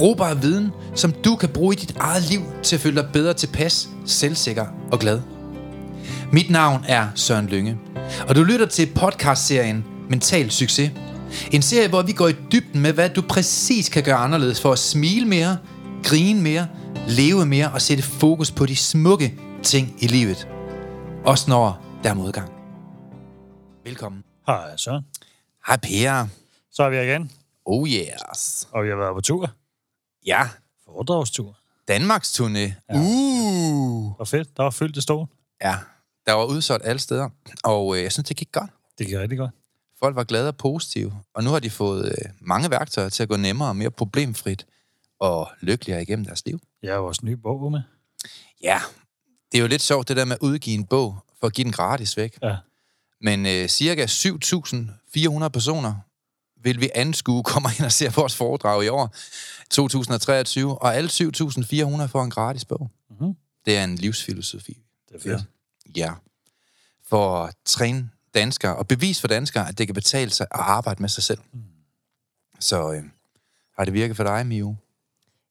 Brugbar viden, som du kan bruge i dit eget liv til at føle dig bedre tilpas, selvsikker og glad. Mit navn er Søren Lynge, og du lytter til podcastserien Mental Succes. En serie, hvor vi går i dybden med, hvad du præcis kan gøre anderledes for at smile mere, grine mere, leve mere og sætte fokus på de smukke ting i livet. Også når der er modgang. Velkommen. Hej, Søren. Hej Per. Så er vi igen, Oh yes. og vi har været på tur. Ja, Foredragstur. Danmarks turné. Ja. Uh. Og fedt, der var fyldt det stort. Ja, der var udsolgt alle steder, og øh, jeg synes, det gik godt. Det gik rigtig godt. Folk var glade og positive, og nu har de fået øh, mange værktøjer til at gå nemmere og mere problemfrit og lykkeligere igennem deres liv. Jeg har jo også en ny bog med. Ja, det er jo lidt sjovt det der med at udgive en bog for at give den gratis væk. Ja. Men øh, cirka 7.400 personer vil vi anskue kommer ind og ser vores foredrag i år, 2023, og alle 7.400 får en gratis bog. Mhm. Det er en livsfilosofi. Det er fedt. Ja. For at træne danskere, og bevis for danskere, at det kan betale sig at arbejde med sig selv. Mm. Så øh, har det virket for dig, Mio?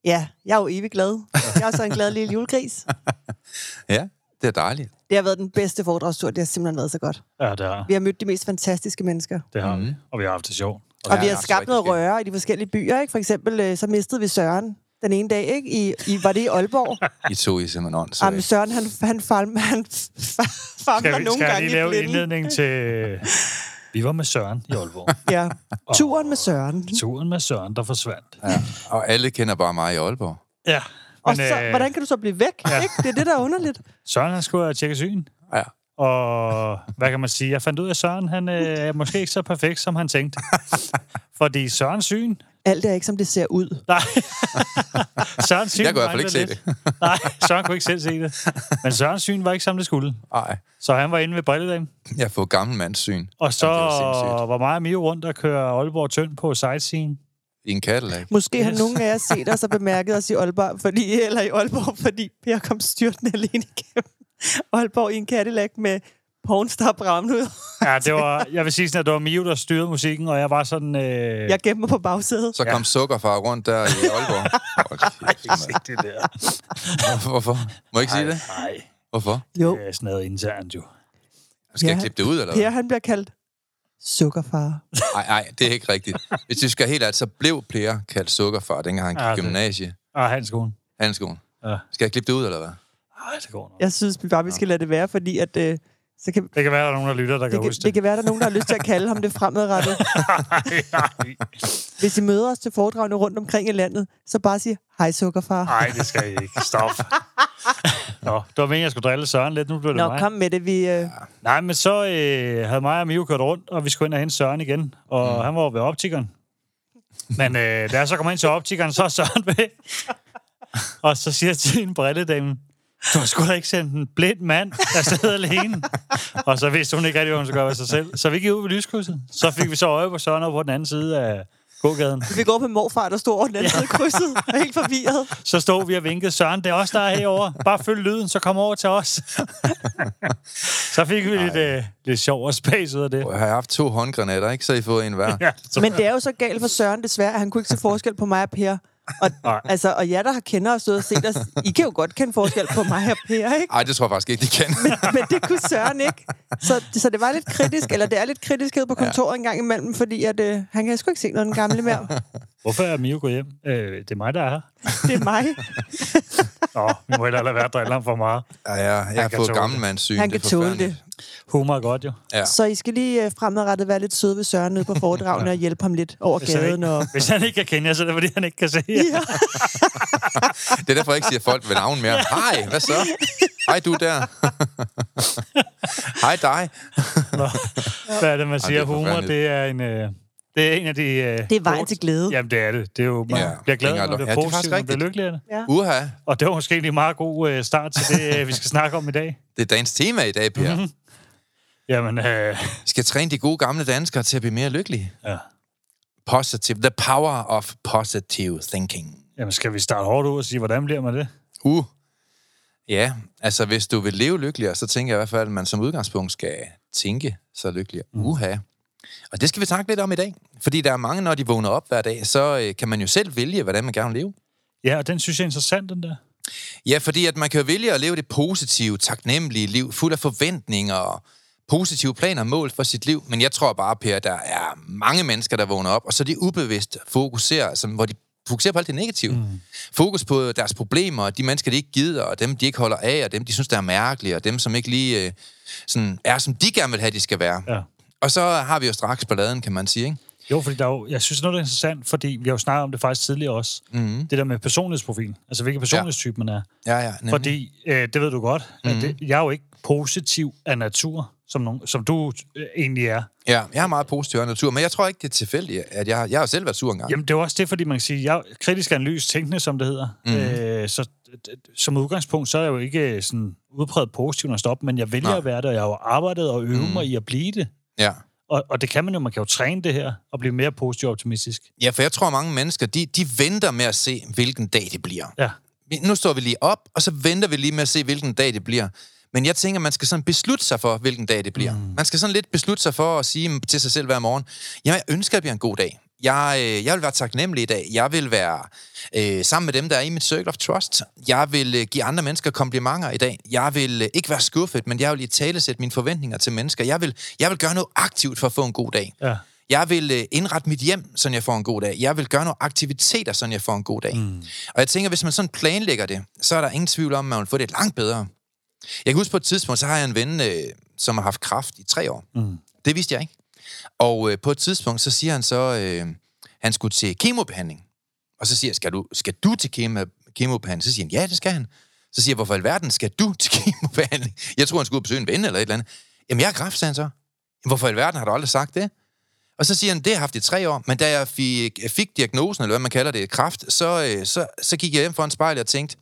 Ja, jeg er jo evig glad. Jeg er også en glad lille julegris. Ja, det er dejligt. Det har været den bedste foredragstur. Det har simpelthen været så godt. Ja, det har, Vi har mødt de mest fantastiske mennesker. det har Mhm. vi. Og vi har haft det sjovt. Og Ja, vi har skabt noget røre i de forskellige byer. Ikke? For eksempel, øh, så mistede vi Søren den ene dag. Ikke? I, i, var det i Aalborg? I to I simpelthen ånd. Jamen, Søren, han, han, falm, han famler Skal vi, nogle skal gange lave i en blinde. indledning til... Vi var med Søren i Aalborg. Ja. Turen med Søren. Turen med Søren, der forsvandt. Ja, og alle kender bare mig i Aalborg. Ja. Og Men, så, øh, hvordan kan du så blive væk? ja. Ikke? Det er det, der er underligt. Søren, han skulle have tjekket syn. Ja. Og hvad kan man sige? Jeg fandt ud af, at Søren han, øh, er måske ikke så perfekt, som han tænkte. Fordi Sørens syn... Alt er ikke, som det ser ud. Nej. Sørens syn Jeg kunne i hvert fald ikke se lidt. Nej, Søren kunne ikke selv se det. Men Sørens syn var ikke, som det skulle. Nej, Så han var inde ved Brilledagen. jeg har fået gammel mands syn Og så Ja, det var var mig og Mio rundt og køre Aalborg Tønd på sightseeing. i en Cadillac. Måske har Yes. nogen af jer set os og bemærket os i Aalborg, fordi, eller i Aalborg, fordi Per kom styrtende alene igennem Aalborg i en Cadillac med pornstar Bram ud. Ja, det var, jeg vil sige sådan, at det var Mio, der styrede musikken, og jeg var sådan... Øh, Jeg gemte mig på bagsædet. Så kom sukkerfar rundt der i Aalborg. Kæft, mand. det der. Hvorfor? Må jeg ikke sige det? Nej, Hvorfor? Jo, det er sådan noget internt jo. Skal jeg Ja. klippe det ud, eller Per hvad? han bliver kaldt sukkerfar. Nej, nej, det er ikke rigtigt. Hvis vi skal helt ærligt, så blev Per kaldt sukkerfar, dengang han gik Ja, i det- gymnasie. Ah, handskoen. Handskoen. Ja. Skal jeg klippe det ud, eller hvad? Nej, det går nok. Jeg synes vi bare, vi skal lade det være, fordi at, øh, så kan, Det kan være, at der er nogen, der lytter, der det, kan kan, huske det kan være, at der er nogen, der har lyst til at kalde ham det fremadrettet. Hvis I møder os til foredragene rundt omkring i landet, så bare sig, hej sukkerfar. Nej, det skal I ikke. Stop. Nå, det var meningen, jeg skulle drille Søren lidt. Nu blev det Nå, mig. kom med det. Vi, øh, Nej, men så øh, havde mig og Mio kørt rundt, og vi skulle ind og hente Søren igen. Og mm. han var ved optikeren. Men øh, da jeg så kommer ind til optikeren, så er Søren væk. og så siger jeg til en brilledamen, du har sgu da ikke sendt en blind mand, der sidder alene. og så vidste hun ikke rigtig, hvad hun skulle gøre ved sig selv. Så vi gik ud ved lyskrydset. Så fik vi så øje på Søren over på den anden side af gågaden. vi går på morfar, der står over den anden side af krydset, og helt forvirret. Så stod vi og vinkede, Søren, det er os, der er herovre. Bare følg lyden, så kom over til os. så fik vi lidt, øh, lidt sjov og spas ud af det. Jeg har haft to håndgranater, ikke? Så I får en hver. Ja, så, Men det er jo så galt for Søren desværre, at han kunne ikke se forskel på mig og Per. Og, Nej. altså, og jer, der har kender stået og set os, I kan jo godt kende forskel på mig og Per, ikke? Ej, det tror jeg faktisk ikke, de kan. Men det kunne Søren ikke. Så, så det var lidt kritisk, eller det er lidt kritisk på kontoret en gang imellem, fordi at, øh, han kan sgu ikke se noget den gamle mere. hvorfor er Mio gået hjem? Øh, det er mig, der er her. Det er mig. Nå, vi må heller lade være at drille ham for meget. Ja, ja, jeg har kan fået tåle gammel mands syn. Han det kan tåle forfærdeligt. Humor er godt jo. Ja. Så I skal lige øh, fremadrettet være lidt søde ved Søren nede på foredragene og hjælpe ham lidt over Hvis han, gaden. Og... ikke, hvis han ikke kan kende jer, så er det, fordi han ikke kan se jer. Ja. Det er derfor, jeg ikke siger folk ved navn mere. Hej, hvad så? Hej, du der. Hej dig. Nå, hvad er det, man siger? det er Humor, det er en... Øh, Det er en af de... Øh, Det er vejen til glæde. Jamen, det er det. Det er jo, man Ja. ja. bliver glad, når det ja, er det er faktisk positivt, man bliver lykkelig af det. Ja. Uha, Og det var måske en meget god øh, start til det, øh, vi skal snakke om i dag. det er dagens tema i dag, Per. Mhm. Jamen, øh, Vi skal træne de gode gamle danskere til at blive mere lykkelige. ja. Positive. The power of positive thinking. Jamen, skal vi starte hårdt ud og sige, hvordan bliver man det? Uh. Ja, altså hvis du vil leve lykkeligere, så tænker jeg i hvert fald, at man som udgangspunkt skal tænke så lykkeligere. Uha. Og det skal vi snakke lidt om i dag. Fordi der er mange, når de vågner op hver dag, så øh, kan man jo selv vælge, hvordan man gerne vil leve. Ja, og den synes jeg er interessant, den der. Ja, fordi at man kan jo vælge at leve det positive, taknemmelige liv, fuld af forventninger og positive planer og mål for sit liv. Men jeg tror bare, Per, der er mange mennesker, der vågner op, og så er de ubevidst fokuserer, altså, hvor de fokuserer på alt det negative. Mm. Fokus på deres problemer, og de mennesker, de ikke gider, og dem, de ikke holder af, og dem, de synes, der er mærkelige, og dem, som ikke lige øh, sådan, er, som de gerne vil have, de skal være. Ja. Og så har vi jo straks balladen, kan man sige, ikke? Jo, fordi der er jo, jeg synes, noget er interessant, fordi vi har jo snakket om det faktisk tidligere også. Mm. Det der med personlighedsprofil. Altså, hvilken personlighedstype man er. Ja, ja. Nemlig. Fordi, øh, det ved du godt, mm. at det, jeg er jo ikke positiv af natur, som, nogen, som du øh, egentlig er. Ja, jeg er meget positiv af natur, men jeg tror ikke, det er tilfældigt, at jeg, jeg har selv været sur engang. Jamen, det er også det, fordi man kan sige, jeg er kritisk analys tænkende, som det hedder. Mm. Øh, så som udgangspunkt, så er jeg jo ikke øh, sådan udpræget positiv, når jeg stopper, men jeg vælger Nej. at være det, og jeg har jo arbejdet og øvet mm. mig i at blive det. Ja. Og, og det kan man jo, man kan jo træne det her, og blive mere positiv og optimistisk. Ja, for jeg tror, mange mennesker, de, de venter med at se, hvilken dag det bliver. Ja, Nu står vi lige op, og så venter vi lige med at se, hvilken dag det bliver. Men jeg tænker, man skal sådan beslutte sig for, hvilken dag det bliver. Mm. Man skal sådan lidt beslutte sig for at sige til sig selv hver morgen, jeg ønsker, at det bliver en god dag. Jeg, øh, jeg vil være taknemmelig i dag. Jeg vil være øh, sammen med dem, der er i mit circle of trust. Jeg vil øh, give andre mennesker komplimenter i dag. Jeg vil øh, ikke være skuffet, men jeg vil i tale sætte mine forventninger til mennesker. Jeg vil, jeg vil gøre noget aktivt for at få en god dag. ja. Jeg vil øh, indrette mit hjem, så jeg får en god dag. Jeg vil gøre nogle aktiviteter, så jeg får en god dag. Mm. Og jeg tænker, hvis man sådan planlægger det, så er der ingen tvivl om, at man vil få det langt bedre. Jeg kan huske på et tidspunkt, så har jeg en ven, øh, som har haft kraft i tre år. Mm. Det vidste jeg ikke. Og øh, på et tidspunkt, så siger han så, øh, han skulle til kemobehandling. Og så siger jeg, skal du, skal du til kemo, kemobehandling? Så siger han, ja, det skal han. Så siger jeg, hvorfor i alverden skal du til kemobehandling? Jeg tror, han skulle ud og besøge en ven eller et eller andet. Jamen, jeg har kræft, sagde han så. Jamen, hvorfor i alverden har du aldrig sagt det? Og så siger han, det har jeg haft i tre år, men da jeg fik, fik diagnosen, eller hvad man kalder det, kræft, så, øh, så, så gik jeg hjem for en spejl og tænkte,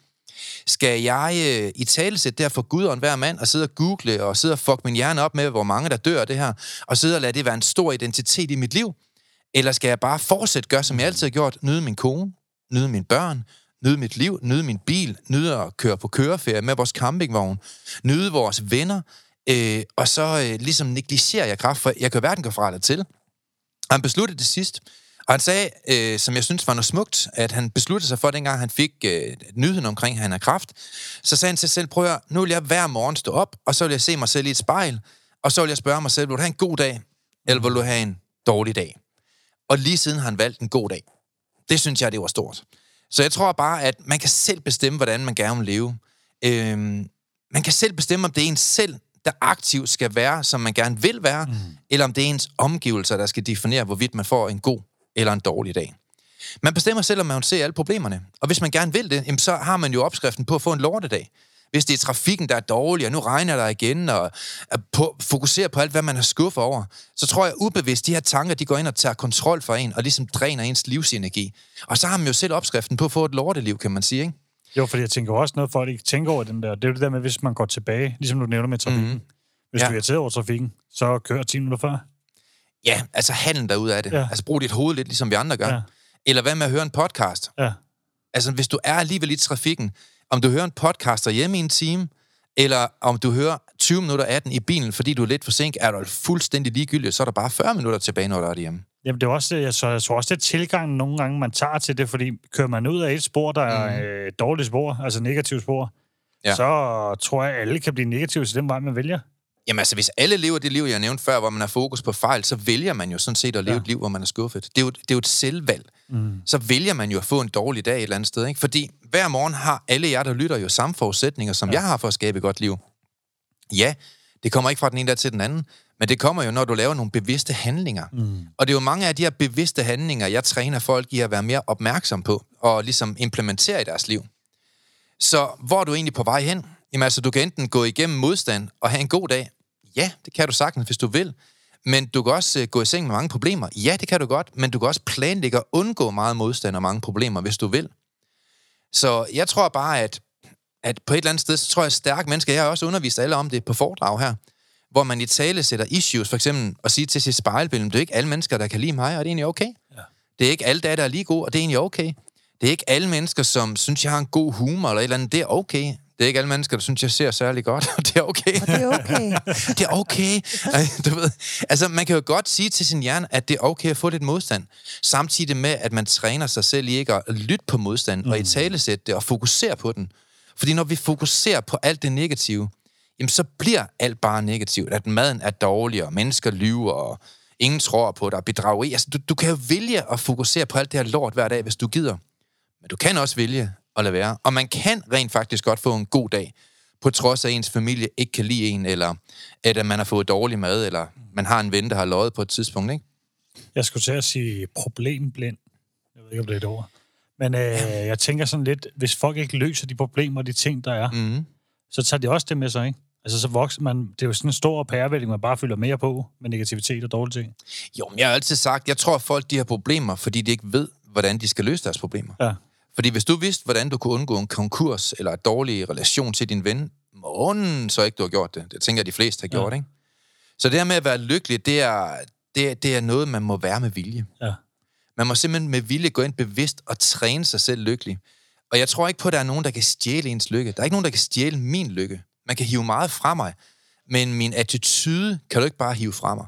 skal jeg øh, i talesæt der for Gud og enhver mand, og sidde og google, og sidde og fuck min hjerne op med, hvor mange der dør af det her, og sidde og lade det være en stor identitet i mit liv? Eller skal jeg bare fortsætte gøre, som jeg altid har gjort, nyde min kone, nyde mine børn, nyde mit liv, nyde min bil, nyde at køre på køreferie med vores campingvogn, nyde vores venner, øh, og så øh, ligesom negligere jeg kraft, for jeg kan hverken gå fra eller til. Han besluttede det sidst. Og han sagde, øh, som jeg synes var noget smukt, at han besluttede sig for, dengang han fik øh, nyheden omkring, at han har kraft, så sagde han til sig selv, prøv at nu vil jeg hver morgen stå op, og så vil jeg se mig selv i et spejl, og så vil jeg spørge mig selv, vil du have en god dag, eller vil du have en dårlig dag? Og lige siden har han valgt en god dag. Det synes jeg, det var stort. Så jeg tror bare, at man kan selv bestemme, hvordan man gerne vil leve. Øhm, man kan selv bestemme, om det er ens selv, der aktivt skal være, som man gerne vil være, mm. eller om det er ens omgivelser, der skal definere, hvorvidt man får en god eller en dårlig dag. Man bestemmer selv, om man vil se alle problemerne. Og hvis man gerne vil det, så har man jo opskriften på at få en lortedag. Hvis det er trafikken, der er dårlig, og nu regner der igen, og er på, fokuserer på alt, hvad man er skuffet over, så tror jeg ubevidst, de her tanker, de går ind og tager kontrol for en, og ligesom dræner ens livsenergi. Og så har man jo selv opskriften på at få et lorteliv, kan man sige, ikke? Jo, fordi jeg tænker også noget, folk ikke tænker over den der. Det er jo det der med, hvis man går tilbage, ligesom du nævner med trafikken. Mm. Hvis Ja. du er irriteret over trafikken, så kører 10 minutter før. Ja, altså handlen derude af det. Ja. Altså brug dit hoved lidt, ligesom vi andre gør. Ja. Eller hvad med at høre en podcast? Ja. Altså, hvis du er alligevel i trafikken, om du hører en podcast derhjemme i en time, eller om du hører 20 minutter af den i bilen, fordi du er lidt forsinket, er du fuldstændig ligegyldig, så er der bare 40 minutter tilbage, når du er derhjemme. Jamen, det er også, jeg, så jeg tror også, det er tilgangen nogle gange, man tager til det, fordi kører man ud af et spor, der er øh, et dårligt spor, altså negativt spor, ja. så tror jeg, at alle kan blive negative til den vej, man vælger. Jamen altså, hvis alle lever det liv, jeg nævnte før, hvor man har fokus på fejl, så vælger man jo sådan set at leve ja. Et liv, hvor man er skuffet. Det er jo, det er jo et selvvalg. Mm. Så vælger man jo at få en dårlig dag et eller andet sted. Ikke? Fordi hver morgen har alle jer, der lytter, jo samme forudsætninger, som ja. jeg har for at skabe et godt liv. Ja, det kommer ikke fra den ene dag til den anden, men det kommer jo, når du laver nogle bevidste handlinger. Mm. Og det er jo mange af de her bevidste handlinger, jeg træner folk i at være mere opmærksom på, og ligesom implementere i deres liv. Så hvor er du egentlig på vej hen? Jamen altså, du kan enten gå igennem modstand og have en god dag. Ja, det kan du sagtens, hvis du vil. Men du kan også øh, gå i seng med mange problemer. Ja, det kan du godt, men du kan også planlægge at undgå meget modstand og mange problemer, hvis du vil. Så jeg tror bare, at, at på et eller andet sted, så tror jeg, at stærke mennesker, jeg har også undervist alle om det på foredrag her, hvor man i tale sætter issues, for eksempel at sige til sit spejlbillede, det er ikke alle mennesker, der kan lide mig, og det er egentlig okay. Ja. Det er ikke alle der er lige gode, og det er egentlig okay. Det er ikke alle mennesker, som synes, jeg har en god humor eller et eller andet. Det er okay. Det er ikke alle mennesker, der synes, jeg ser særlig godt, og det er okay. Og det er okay. det er okay. Du ved, altså, man kan jo godt sige til sin hjerne, at det er okay at få lidt modstand. Samtidig med, at man træner sig selv i ikke at lytte på modstand, mm. og i talesætte det, og fokusere på den. Fordi når vi fokuserer på alt det negative, jamen så bliver alt bare negativt. At maden er dårlig, og mennesker lyver, og ingen tror på dig, bedrageri. Altså, du, du kan jo vælge at fokusere på alt det her lort hver dag, hvis du gider. Men du kan også vælge at lade være. Og man kan rent faktisk godt få en god dag, på trods af, ens familie ikke kan lide en, eller at man har fået dårlig mad, eller man har en ven, der har løjet på et tidspunkt, ikke? Jeg skulle til at sige problemblind. Jeg ved ikke, om det er et ord. Men øh, jeg tænker sådan lidt, hvis folk ikke løser de problemer og de ting, der er, Mm. så tager de også det med sig, ikke? Altså, så vokser man... Det er jo sådan en stor pærevælling, man bare fylder mere på med negativitet og dårlige ting. Jo, men jeg har altid sagt, jeg tror, at folk de har problemer, fordi de ikke ved, hvordan de skal løse deres problemer. Ja. Fordi hvis du vidste, hvordan du kunne undgå en konkurs eller en dårlig relation til din ven, månen så ikke du har gjort det. Det tænker jeg, de fleste har gjort, Ja. ikke? Så det her med at være lykkelig, det er, det, er- det er noget, man må være med vilje. Ja. Man må simpelthen med vilje gå ind bevidst og træne sig selv lykkelig. Og jeg tror ikke på, at der er nogen, der kan stjæle ens lykke. Der er ikke nogen, der kan stjæle min lykke. Man kan hive meget fra mig, men min attitude kan du ikke bare hive fra mig.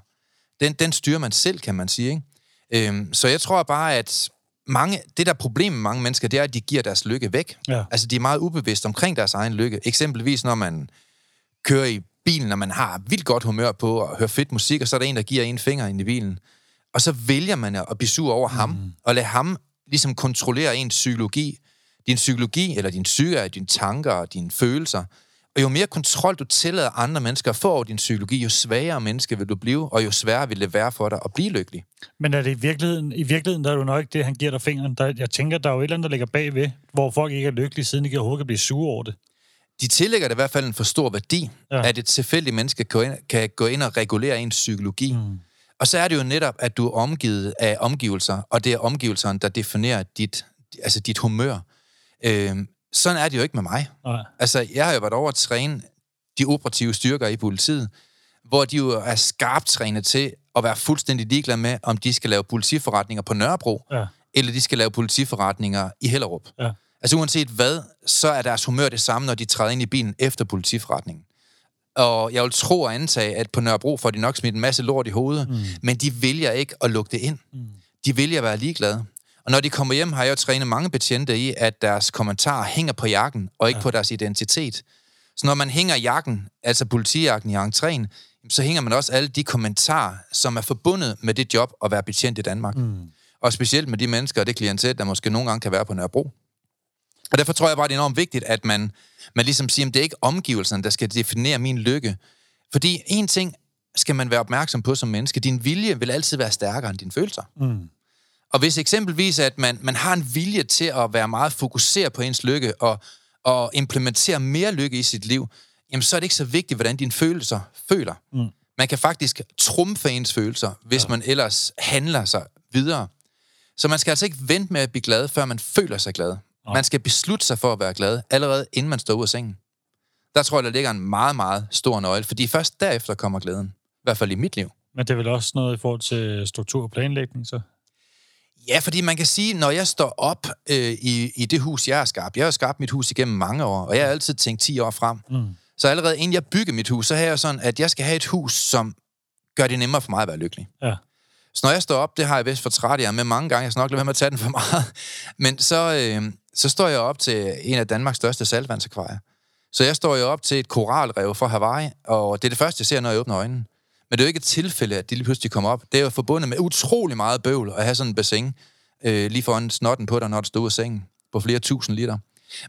Den, den styrer man selv, kan man sige. Ikke? Øhm, så jeg tror bare, at mange, det der problem med mange mennesker, det er, at de giver deres lykke væk. Ja. Altså, de er meget ubevidste omkring deres egen lykke. Eksempelvis, når man kører i bilen, og man har vildt godt humør på, og hører fedt musik, og så er der en, der giver en finger ind i bilen. Og så vælger man at blive sur over ham, mm. og lade ham ligesom kontrollere ens psykologi. Din psykologi, eller din psyke, dine tanker og dine følelser. Og jo mere kontrol du tillader andre mennesker at få over din psykologi, jo svagere menneske vil du blive, og jo sværere vil det være for dig at blive lykkelig. Men er det i virkeligheden, i virkeligheden der er jo nok ikke det, han giver dig fingeren. Der, jeg tænker, der er jo et eller andet, der ligger bagved, hvor folk ikke er lykkelige, siden de overhovedet kan blive sure over det. De tillægger det i hvert fald en for stor værdi, ja. at et tilfældigt menneske kan gå, ind, kan gå ind og regulere ens psykologi. Mm. Og så er det jo netop, at du er omgivet af omgivelser, og det er omgivelserne, der definerer dit, altså dit humør. Øhm, sådan er det jo ikke med mig. Nej. Altså, jeg har jo været over at træne de operative styrker i politiet, hvor de jo er skarpt trænet til at være fuldstændig ligeglade med, om de skal lave politiforretninger på Nørrebro, Ja. eller de skal lave politiforretninger i Hellerup. Ja. Altså uanset hvad, så er deres humør det samme, når de træder ind i bilen efter politiforretningen. Og jeg vil tro og antage, at på Nørrebro får de nok smidt en masse lort i hovedet, mm. men de vælger ikke at lukke det ind. Mm. De vælger at være ligeglade. Og når de kommer hjem, har jeg jo trænet mange betjente i, at deres kommentarer hænger på jakken, og ikke ja. på deres identitet. Så når man hænger jakken, altså politijakken i entréen, så hænger man også alle de kommentarer, som er forbundet med det job at være betjent i Danmark. Mm. Og specielt med de mennesker og det klientel, der måske nogle gange kan være på Nørrebro. Og derfor tror jeg bare, det er enormt vigtigt, at man, man ligesom siger, at det er ikke omgivelserne, der skal definere min lykke. Fordi en ting skal man være opmærksom på som menneske. Din vilje vil altid være stærkere end dine følelser. Mm. Og hvis eksempelvis, at man, man har en vilje til at være meget fokuseret på ens lykke, og, og implementere mere lykke i sit liv, jamen så er det ikke så vigtigt, hvordan dine følelser føler. Mm. Man kan faktisk trumfe ens følelser, hvis ja. man ellers handler sig videre. Så man skal altså ikke vente med at blive glad, før man føler sig glad. Man skal beslutte sig for at være glad, allerede inden man står ud af sengen. Der tror jeg, der ligger en meget, meget stor nøgle, fordi først derefter kommer glæden. I hvert fald i mit liv. Men det er vel også noget i forhold til struktur og planlægning, så? Ja, fordi man kan sige, når jeg står op øh, i, i det hus, jeg har skabt, jeg har skabt mit hus igennem mange år, og jeg har altid tænkt 10 år frem. Mm. Så allerede inden jeg bygger mit hus, så har jeg sådan, at jeg skal have et hus, som gør det nemmere for mig at være lykkelig. Ja. Så når jeg står op, det har jeg vist for træt jeg med mange gange, jeg skal nok lade være med at tage den for meget, men så, øh, så står jeg op til en af Danmarks største saltvandsakvarier. Så jeg står jo op til et koralrev fra Hawaii, og det er det første, jeg ser, når jeg åbner øjnene. Men det er jo ikke et tilfælde, at de lige pludselig kommer op. Det er jo forbundet med utrolig meget bøvl at have sådan en bassin øh, lige foran snotten på dig, når du står ud af sengen på flere tusind liter.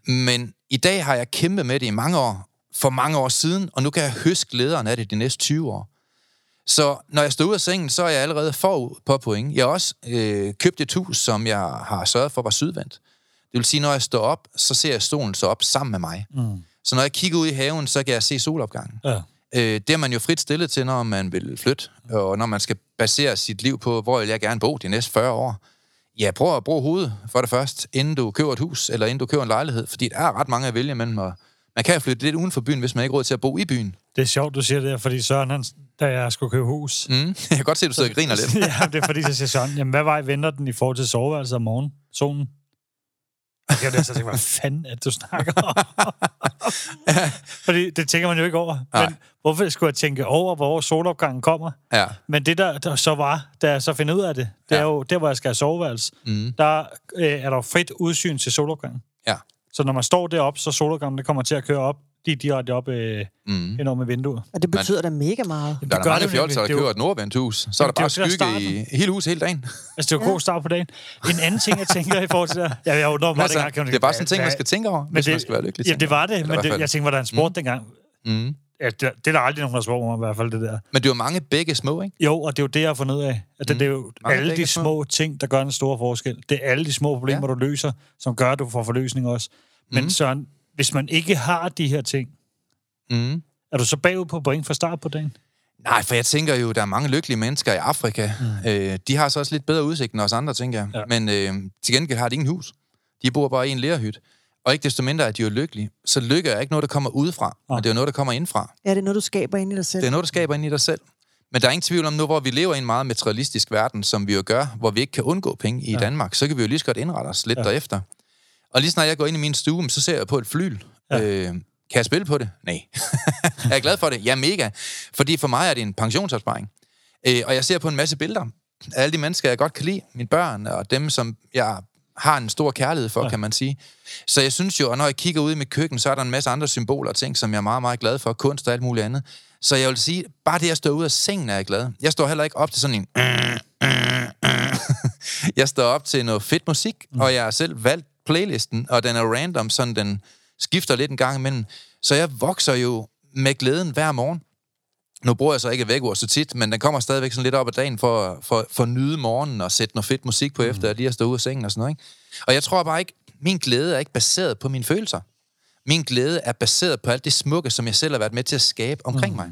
Men i dag har jeg kæmpet med det i mange år, for mange år siden, og nu kan jeg høste glæderen af det de næste 20 år. Så når jeg står ud af sengen, så er jeg allerede forud på point. Jeg har også øh, købt et hus, som jeg har sørget for var sydvendt. Det vil sige, når jeg står op, så ser jeg solen så op sammen med mig. Mm. Så når jeg kigger ud i haven, så kan jeg se solopgangen. Ja. Øh, det er man jo frit stillet til, når man vil flytte, og når man skal basere sit liv på, hvor vil jeg gerne bo de næste 40 år. Ja, prøv at bruge hovedet for det først, inden du køber et hus, eller inden du køber en lejlighed, fordi der er ret mange at vælge imellem, og man kan flytte lidt uden for byen, hvis man ikke råd til at bo i byen. Det er sjovt, du siger det her, fordi Søren, han, da jeg skulle købe hus... Mm. Jeg kan godt se, at du sidder og griner lidt. ja, det er fordi, så siger Søren, jamen hvad vej venter den i forhold til soveværelset om morgenen? Solen? Jeg kan så hvad fanden er det, du snakker om? Fordi det tænker man jo ikke over. Nej. Men hvorfor skulle jeg tænke over, hvor solopgangen kommer? Ja. Men det, der, der så var, da jeg så finder ud af det, det er Ja. jo der, hvor jeg skal have soveværelse. Mm. Der øh, er der frit udsyn til solopgangen. Ja. Så når man står deroppe, så solopgangen det kommer til at køre op, lige direkte op øh, Mm. ind over med vinduet. Og det betyder da mega meget. Der er der gør mange det fjolser, der nemlig. Det er jo- køber et nordvendt hus. Så er der Jamen, det er bare det, der skygge i hele huset hele dagen. Altså, det er jo god start på dagen. En anden ting, jeg tænker i forhold til det Ja, jeg undrer mig, Altså, dengang, kan det er bare sådan en ting, man skal tænke over, hvis det, man skal være lykkelig. Ja, det var det, men det, jeg tænkte, var der en sport mm. dengang? Mm. Ja, det, det er der aldrig nogen, der spurgte mig i hvert fald, det der. Men det er jo mange begge små, ikke? Jo, og det er jo det, jeg har fundet ud af. At det, Mm. det er jo Mange alle de små. små ting, der gør en stor forskel. Det er alle de små problemer, Ja. du løser, som gør, at du får forløsning også. Men Mm. Søren, hvis man ikke har de her ting, Mm. er du så bagud på point fra start på dagen? Nej, for jeg tænker jo, der er mange lykkelige mennesker i Afrika. Mm. Øh, de har så også lidt bedre udsigt end os andre, tænker jeg. Ja. Men øh, til gengæld har de ingen hus. De bor bare i en lærhyt. Og ikke desto mindre er de jo lykkelige. Så lykke er ikke noget, der kommer udefra, Nej. men det er jo noget, der kommer indfra. Ja, det er noget, du skaber ind i dig selv. Det er noget, der skaber ind i dig selv. Men der er ingen tvivl om nu, hvor vi lever i en meget materialistisk verden, som vi jo gør, hvor vi ikke kan undgå penge i Ja. ja. Danmark, så kan vi jo lige så godt indrette os lidt Ja. ja. derefter. Og lige snart jeg går ind i min stue, så ser jeg på et flyl. Ja. Øh, kan jeg spille på det? Nej. er jeg glad for det? Ja, mega. Fordi for mig er det en pensionsopsparing. Øh, og jeg ser på en masse billeder af alle de mennesker, jeg godt kan lide. Mine børn og dem, som jeg har en stor kærlighed for, Ja. kan man sige. Så jeg synes jo, og når jeg kigger ud i mit køkken, så er der en masse andre symboler og ting, som jeg er meget, meget glad for. Kunst og alt muligt andet. Så jeg vil sige, bare det at stå ud af sengen er jeg glad. Jeg står heller ikke op til sådan en... jeg står op til noget fedt musik, og jeg har selv valgt playlisten, og den er random, sådan den skifter lidt en gang imellem. Så jeg vokser jo med glæden hver morgen. Nu bruger jeg så ikke væk så tit, men den kommer stadigvæk sådan lidt op ad dagen for, for, for at nyde morgenen og sætte noget fedt musik på, mm. efter at lige at stå ud af sengen og sådan noget. Ikke? Og jeg tror bare ikke, min glæde er ikke baseret på mine følelser. Min glæde er baseret på alt det smukke, som jeg selv har været med til at skabe omkring mm. mig.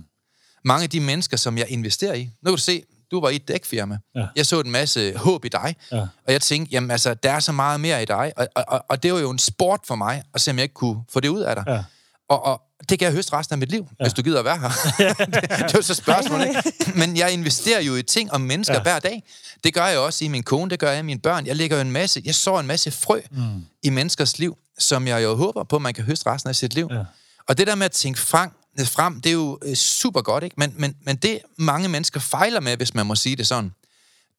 Mange af de mennesker, som jeg investerer i. Nu kan du se, du var i et dækfirma. Ja. Jeg så en masse håb i dig. Ja. Og jeg tænkte, jamen altså, der er så meget mere i dig. Og, og, og, og det var jo en sport for mig, at se, om jeg ikke kunne få det ud af dig. Ja. Og, og det kan jeg høste resten af mit liv, ja. hvis du gider at være her. det, det er jo så spørgsmålet, ikke? Men jeg investerer jo i ting og mennesker Ja. hver dag. Det gør jeg også i min kone, det gør jeg i mine børn. Jeg lægger jo en masse, jeg sår en masse frø mm. i menneskers liv, som jeg jo håber på, man kan høste resten af sit liv. Ja. Og det der med at tænke frem, frem det er jo øh, super godt, ikke? Men, men, men det mange mennesker fejler med, hvis man må sige det sådan,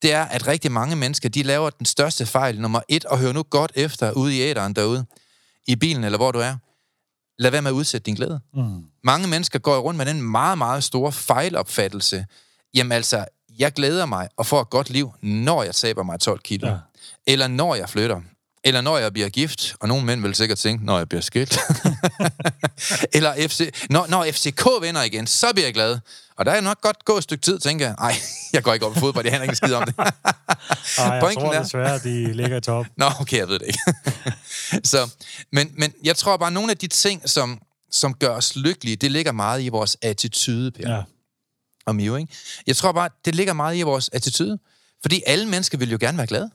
det er, at rigtig mange mennesker, de laver den største fejl, nummer et, og hør nu godt efter ude i æderen derude, i bilen eller hvor du er. Lad være med at udsætte din glæde. Mm. Mange mennesker går rundt med den meget, meget store fejlopfattelse. Jamen altså, jeg glæder mig og får et godt liv, når jeg taber mig 12 kilo. Ja. Eller når jeg flytter. Eller når jeg bliver gift. Og nogle mænd vil sikkert tænke, når jeg bliver skilt. Eller FC, når, når FCK vinder igen, så bliver jeg glad. Og der er nok godt gå et stykke tid, tænker jeg. Ej, jeg går ikke op i fodbold, jeg har ikke skid om det. Ej, jeg Pointen tror er- desværre, at de ligger i top. Nå, okay, jeg ved det ikke. så, men, men jeg tror bare, at nogle af de ting, som, som gør os lykkelige, det ligger meget i vores attitude, Per Ja. og Mio, ikke? Jeg tror bare, det ligger meget i vores attitude. Fordi alle mennesker vil jo gerne være glade.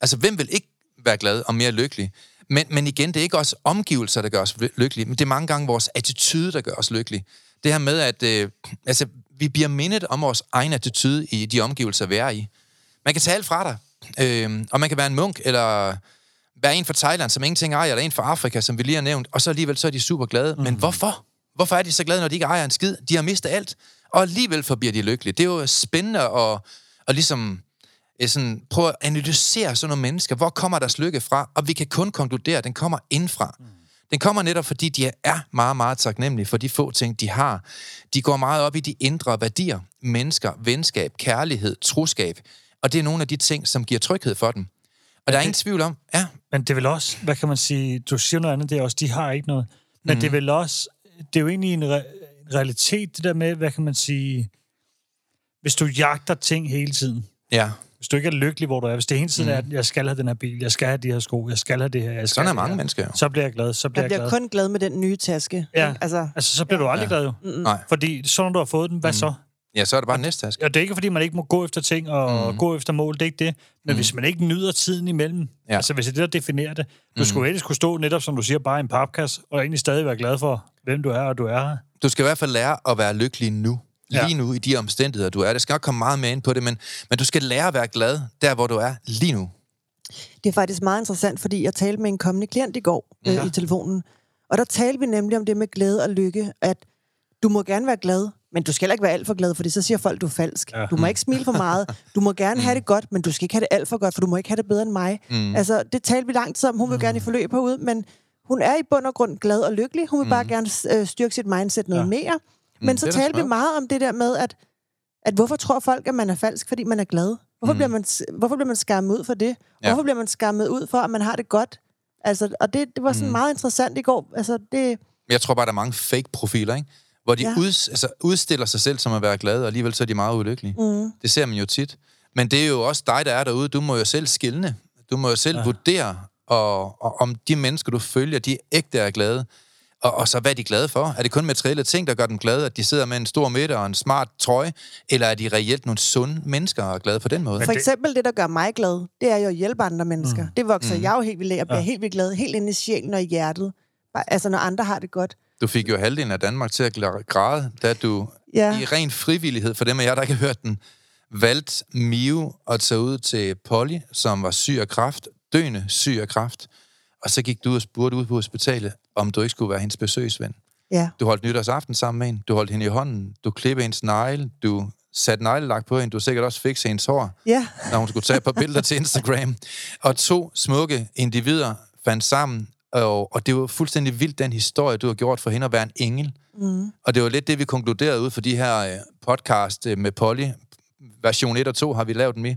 Altså, hvem vil ikke være glad og mere lykkelig? Men, men igen, det er ikke også omgivelser, der gør os ly- lykkelige, men det er mange gange vores attitude, der gør os lykkelige. Det her med, at øh, altså, vi bliver mindet om vores egen attitude i de omgivelser, vi er i. Man kan tage alt fra dig, øh, og man kan være en munk, eller være en fra Thailand, som ingenting ejer, eller en fra Afrika, som vi lige har nævnt, og så alligevel så er de super glade. Mm. Men hvorfor? Hvorfor er de så glade, når de ikke ejer en skid? De har mistet alt, og alligevel forbliver de lykkelige. Det er jo spændende at, at ligesom sådan, prøve at analysere sådan nogle mennesker. Hvor kommer deres lykke fra? Og vi kan kun konkludere, at den kommer indfra. Mm. Den kommer netop, fordi de er meget, meget taknemmelige for de få ting, de har. De går meget op i de indre værdier. Mennesker, venskab, kærlighed, troskab. Og det er nogle af de ting, som giver tryghed for dem. Og der er ingen tvivl om, ja, Men det vel også, hvad kan man sige, du siger noget andet, det er også, de har ikke noget. Men Mhm. mm. det er vel også, det er jo egentlig en, re- realitet, det der med, hvad kan man sige, hvis du jagter ting hele tiden, ja, Hvis du ikke er lykkelig, hvor du er. Hvis det hele tiden er, at jeg skal have den her bil, jeg skal have de her sko, jeg skal have det her, jeg skal Sådan er mange her. mennesker jo. Så bliver jeg glad, så bliver Jeg jeg, bliver glad. kun glad med den nye taske. Ja. Altså, Altså, så bliver du aldrig glad jo. Nej. Fordi så når du har fået den, hvad så? Ja, så er det bare næste taske. Og det er ikke, fordi man ikke må gå efter ting og mm. gå efter mål, det er ikke det. Men mm. hvis man ikke nyder tiden imellem, Ja. ja. altså hvis det er det, der definerer det, du mm. skulle helst kunne stå netop, som du siger, bare i en papkasse, og egentlig stadig være glad for, hvem du er, og du er her. Du skal i hvert fald lære at være lykkelig nu. Ja. Lige nu, i de omstændigheder, du er. Det skal nok komme meget mere ind på det, men, men du skal lære at være glad, der hvor du er lige nu. Det er faktisk meget interessant, fordi jeg talte med en kommende klient i går øh, Ja. i telefonen. Og der talte vi nemlig om det med glæde og lykke, at du må gerne være glad, men du skal heller ikke være alt for glad, fordi så siger folk, du er falsk. Ja. Du må ikke smile for meget. Du må gerne have det godt, men du skal ikke have det alt for godt, for du må ikke have det bedre end mig. Mm. Altså, det talte vi lang tid om. Hun vil gerne i forløb herude, men hun er i bund og grund glad og lykkelig. Hun vil bare gerne øh, styrke sit mindset noget Ja. mere. Men så det er da talte vi meget om det der med, at, at hvorfor tror folk, at man er falsk, fordi man er glad? Hvorfor, mm. bliver, man, hvorfor bliver man skammet ud for det? Ja. Hvorfor bliver man skammet ud for, at man har det godt? Altså, og det, det var sådan mm. meget interessant i går. Altså, det, Men jeg tror bare, der er mange fake-profiler, ikke? Hvor de Ja. uds, altså, udstiller sig selv som at være glade, og alligevel så er de meget ulykkelige. mm, Det ser man jo tit. Men det er jo også dig, der er derude. Du må jo selv skille. Du må jo selv ja. vurdere, og, og om de mennesker, du følger, de ægte er glade. Og, og så hvad er de glade for? Er det kun materielle ting, der gør dem glade, at de sidder med en stor middag og en smart trøje? Eller er de reelt nogle sunde mennesker og er glade på den måde? for eksempel det, der gør mig glad, det er jo at hjælpe andre mennesker. Mm. Det vokser mm. jeg jo helt vildt af. Jeg bliver ja. helt vildt glad, helt inde i sjælen og i hjertet. Altså, når andre har det godt. Du fik jo halvdelen af Danmark til at græde, da du Ja. i ren frivillighed, for dem af jer, der ikke har hørt den, valgte Mio at tage ud til Polly, som var syg af kræft, døende syg af kræft. Og så gik du og spurgte ud på hospitalet, om du ikke skulle være hendes besøgsven. Ja. Du holdt nytårsaften sammen med hende, du holdt hende i hånden, du klippede hendes negle, du satte neglelak på hende, du sikkert også fikse hendes hår, Ja. når hun skulle tage et par billeder til Instagram. Og to smukke individer fandt sammen, og, og det var fuldstændig vildt, den historie, du har gjort for hende at være en engel. Mm. Og det var lidt det, vi konkluderede ud for de her øh, podcast øh, med Polly. Version 1 og 2 har vi lavet dem i.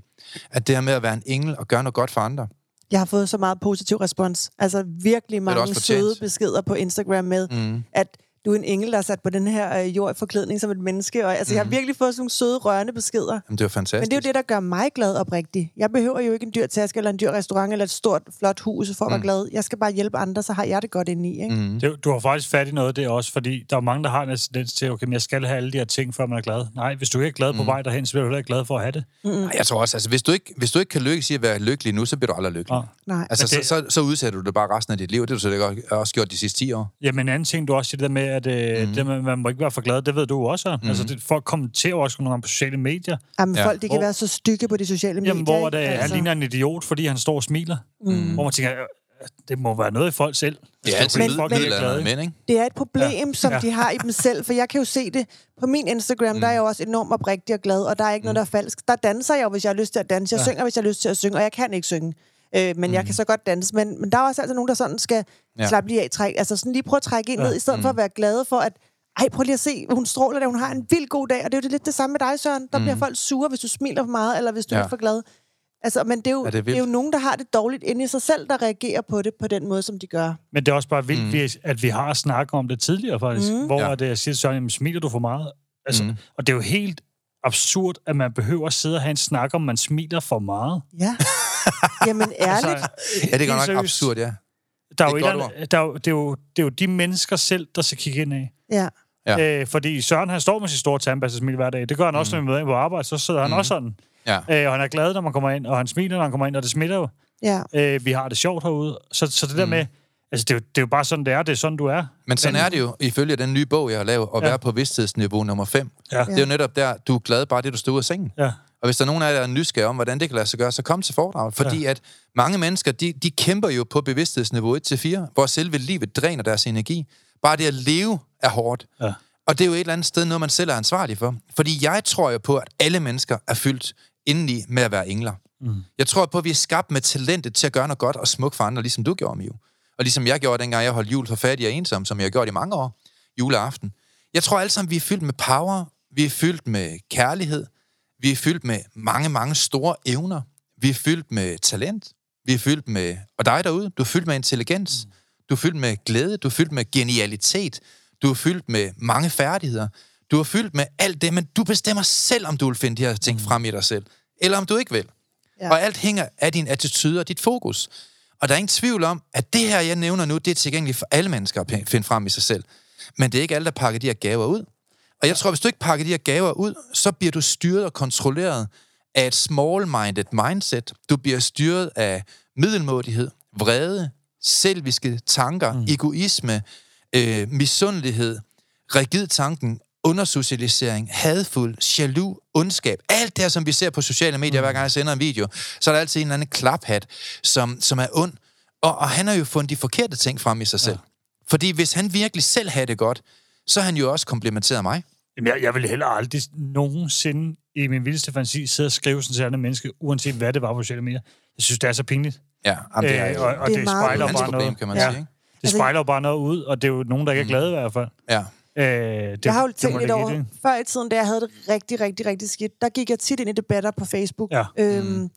At det her med at være en engel og gøre noget godt for andre. Jeg har fået så meget positiv respons. Altså virkelig mange søde beskeder på Instagram med, mm. at du er en engel, der er sat på den her øh, jord i forklædning som et menneske. Og, altså, mm. jeg har virkelig fået sådan nogle søde, rørende beskeder. Jamen, det var fantastisk. Men det er jo det, der gør mig glad oprigtigt. Jeg behøver jo ikke en dyr taske, eller en dyr restaurant, eller et stort, flot hus for at være glad. Jeg skal bare hjælpe andre, så har jeg det godt indeni. Ikke? Mm. Det, du har faktisk fat i noget der også, fordi der er mange, der har en tendens til, okay, men jeg skal have alle de her ting, før man er glad. Nej, hvis du ikke er glad på vej derhen, så bliver du heller ikke glad for at have det. Ej, Jeg tror også, altså, hvis du ikke, hvis du ikke kan lykkes i at være lykkelig nu, så bliver du aldrig lykkelig. Ja. Nej. Altså, Men så, det- så, så udsætter du det bare resten af dit liv. Det har du så også gjort de sidste 10 år. Jamen en anden ting, du også siger, det der med, at øh, mm. det med, man må ikke være for glad, det ved du også. Mm. Altså, det, folk kommenterer også nogle gange på sociale medier, Jamen, Ja. folk, de kan Hvor- være så stykke på de sociale medier. jamen, hvor det, han ligner en idiot, fordi han står og smiler. Mm. Hvor man tænker, øh, det må være noget i folk selv. Det er Altså, altid fordi men, folk men, er glade. ikke? Det er et problem, ja. som Ja. de har i dem selv, for jeg kan jo se det på min Instagram, mm. der er jeg jo også enormt oprigtig og glad, og der er ikke noget, der er falsk. Der danser jeg jo, hvis jeg har lyst til at danse. Jeg ja. synger, hvis jeg har lyst til at synge, og jeg kan ikke synge. Øh, men mm. jeg kan så godt danse. Men, men der er også altså nogen, der sådan skal Ja. slappe lige af, træk, altså sådan lige prøve at trække ind ja. ned, i stedet mm. for at være glade for, at ej, prøv lige at se, hun stråler der, hun har en vild god dag, og det er jo det, lidt det samme med dig, Søren. Der mm. bliver folk sure, hvis du smiler for meget, eller hvis du Ja. er for glad. Altså, men det er, jo, det er det, det er jo nogen, der har det dårligt inde i sig selv, der reagerer på det på den måde, som de gør. Men det er også bare vildt, mm. at vi har snakket om det tidligere, faktisk. Mm. Hvor Ja. ja. det, jeg siger til Søren, jamen, smiler du for meget? Altså, mm. Og det er jo helt absurd, at man behøver at sidde og have en snak om, man smiler for meget. Ja. Jamen, ærligt. Altså, Ja, det er helt godt nok seriøst. absurd, ja. Der er, Det jo er et eller andet, der er, jo, det, er jo, det er jo de mennesker selv, der skal kigge ind af. ja. Ja. Øh, fordi Søren, han står med sit store tandpastasmil hver dag. Det gør han også, når vi møder ind på arbejde. Så sidder han Mm. også sådan. ja. Øh, og han er glad, når man kommer ind, og han smiler, når han kommer ind, og det smitter jo. Ja. Øh, vi har det sjovt herude. Så, så det der med, altså det er, jo, det er jo bare sådan, det er. Det er sådan, du er. Men sådan er det jo, ifølge den nye bog, jeg har lavet, at Ja. være på vidsthedsniveau nummer 5. Ja. Det er jo netop der, du er glad bare det, du står ud af sengen. Ja. Og hvis der er nogen af jer, der er nysgerrige om, hvordan det kan lade sig gøre, så kom til foredrag. Fordi ja. at mange mennesker, de, de kæmper jo på bevidsthedsniveau 1-4, hvor selve livet dræner deres energi. Bare det at leve er hårdt. Ja. Og det er jo et eller andet sted noget, man selv er ansvarlig for. Fordi jeg tror jo på, at alle mennesker er fyldt indeni med at være engler. Mm. Jeg tror på, at vi er skabt med talentet til at gøre noget godt og smukt for andre, ligesom du gjorde, Miu. Og ligesom jeg gjorde, dengang jeg holdt jul for fattig og ensom, som jeg har gjort i mange år, juleaften. Jeg tror alle sammen, vi er fyldt med power, vi er fyldt med kærlighed, vi er fyldt med mange, mange store evner, vi er fyldt med talent, vi er fyldt med... Og dig derude, du er fyldt med intelligens, du er fyldt med glæde, du er fyldt med genialitet, du er fyldt med mange færdigheder, du er fyldt med alt det, men du bestemmer selv, om du vil finde de her ting frem i dig selv, eller om du ikke vil. Ja. Og alt hænger af din attitude og dit fokus. Og der er ingen tvivl om, at det her, jeg nævner nu, det er tilgængeligt for alle mennesker at finde frem i sig selv. Men det er ikke alle, der pakker de her gaver ud. Og jeg tror, hvis du ikke pakker de her gaver ud, så bliver du styret og kontrolleret af et small-minded mindset. Du bliver styret af middelmådighed, vrede, selviske tanker, mm. egoisme, øh, misundelighed, rigid tanken, undersocialisering, hadfuld, jaloux, ondskab. Alt det her, som vi ser på sociale medier, mm. hver gang jeg sender en video, så er der altid en eller anden klaphat, som, som er ond. Og, og han har jo fundet de forkerte ting frem i sig selv. Ja. Fordi hvis han virkelig selv havde det godt, så har han jo også komplimenteret mig. Jamen, jeg, jeg vil heller aldrig nogensinde i min vildeste fantasi sidde og skrive sådan til andre menneske, uanset hvad det var på sociale medier. Jeg synes, det er så pinligt. Ja, jamen, det er, øh, og, og det, det spejler bare problem, noget. kan man ja. sige. Ikke? Det altså, spejler bare noget ud, og det er jo nogen, der ikke er glade i hvert fald. Ja. Øh, det, jeg har jo tænkt lidt over, det. før i tiden, da jeg havde det rigtig, rigtig, rigtig skidt, der gik jeg tit ind i debatter på Facebook. Ja. Øhm, mm.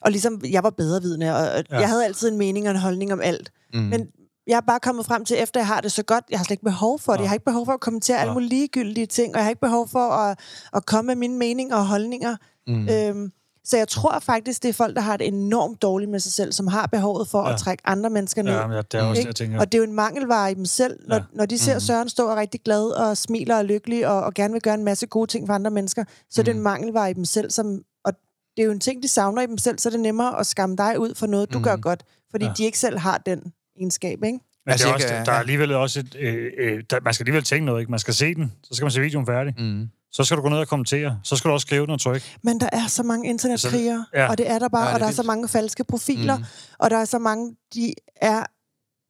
Og ligesom, jeg var bedre vidne, og ja. jeg havde altid en mening og en holdning om alt. Mm. Men jeg er bare kommet frem til, efter jeg har det så godt, jeg har slet ikke behov for det. Jeg har ikke behov for at kommentere ja. alle mulige ligegyldige ting, og jeg har ikke behov for at, at komme med mine meninger og holdninger. Mm. Øhm, så jeg tror faktisk, det er folk, der har det enormt dårligt med sig selv, som har behovet for ja. at trække andre mennesker ned. Ja, det er også jeg tænker. Og det er jo en mangelvare i dem selv, når, ja. når de ser mm. Søren stå og rigtig glad og smiler og lykkelig og, og gerne vil gøre en masse gode ting for andre mennesker, så mm. er det en mm. mangelvare i dem selv, som, og det er jo en ting, de savner i dem selv, så er det nemmere at skamme dig ud for noget, du mm. gør godt, fordi ja. de ikke selv har den egenskab, ikke? Men altså, det er også, der er alligevel også et, øh, øh, der, man skal alligevel tænke noget, ikke? Man skal se den, så skal man se videoen færdig. Mm. Så skal du gå ned og kommentere. Så skal du også skrive noget tryk. Men der er så mange internetkrigere, ja. og det er der bare, ja, og der er så mange falske profiler, mm. og der er så mange, de er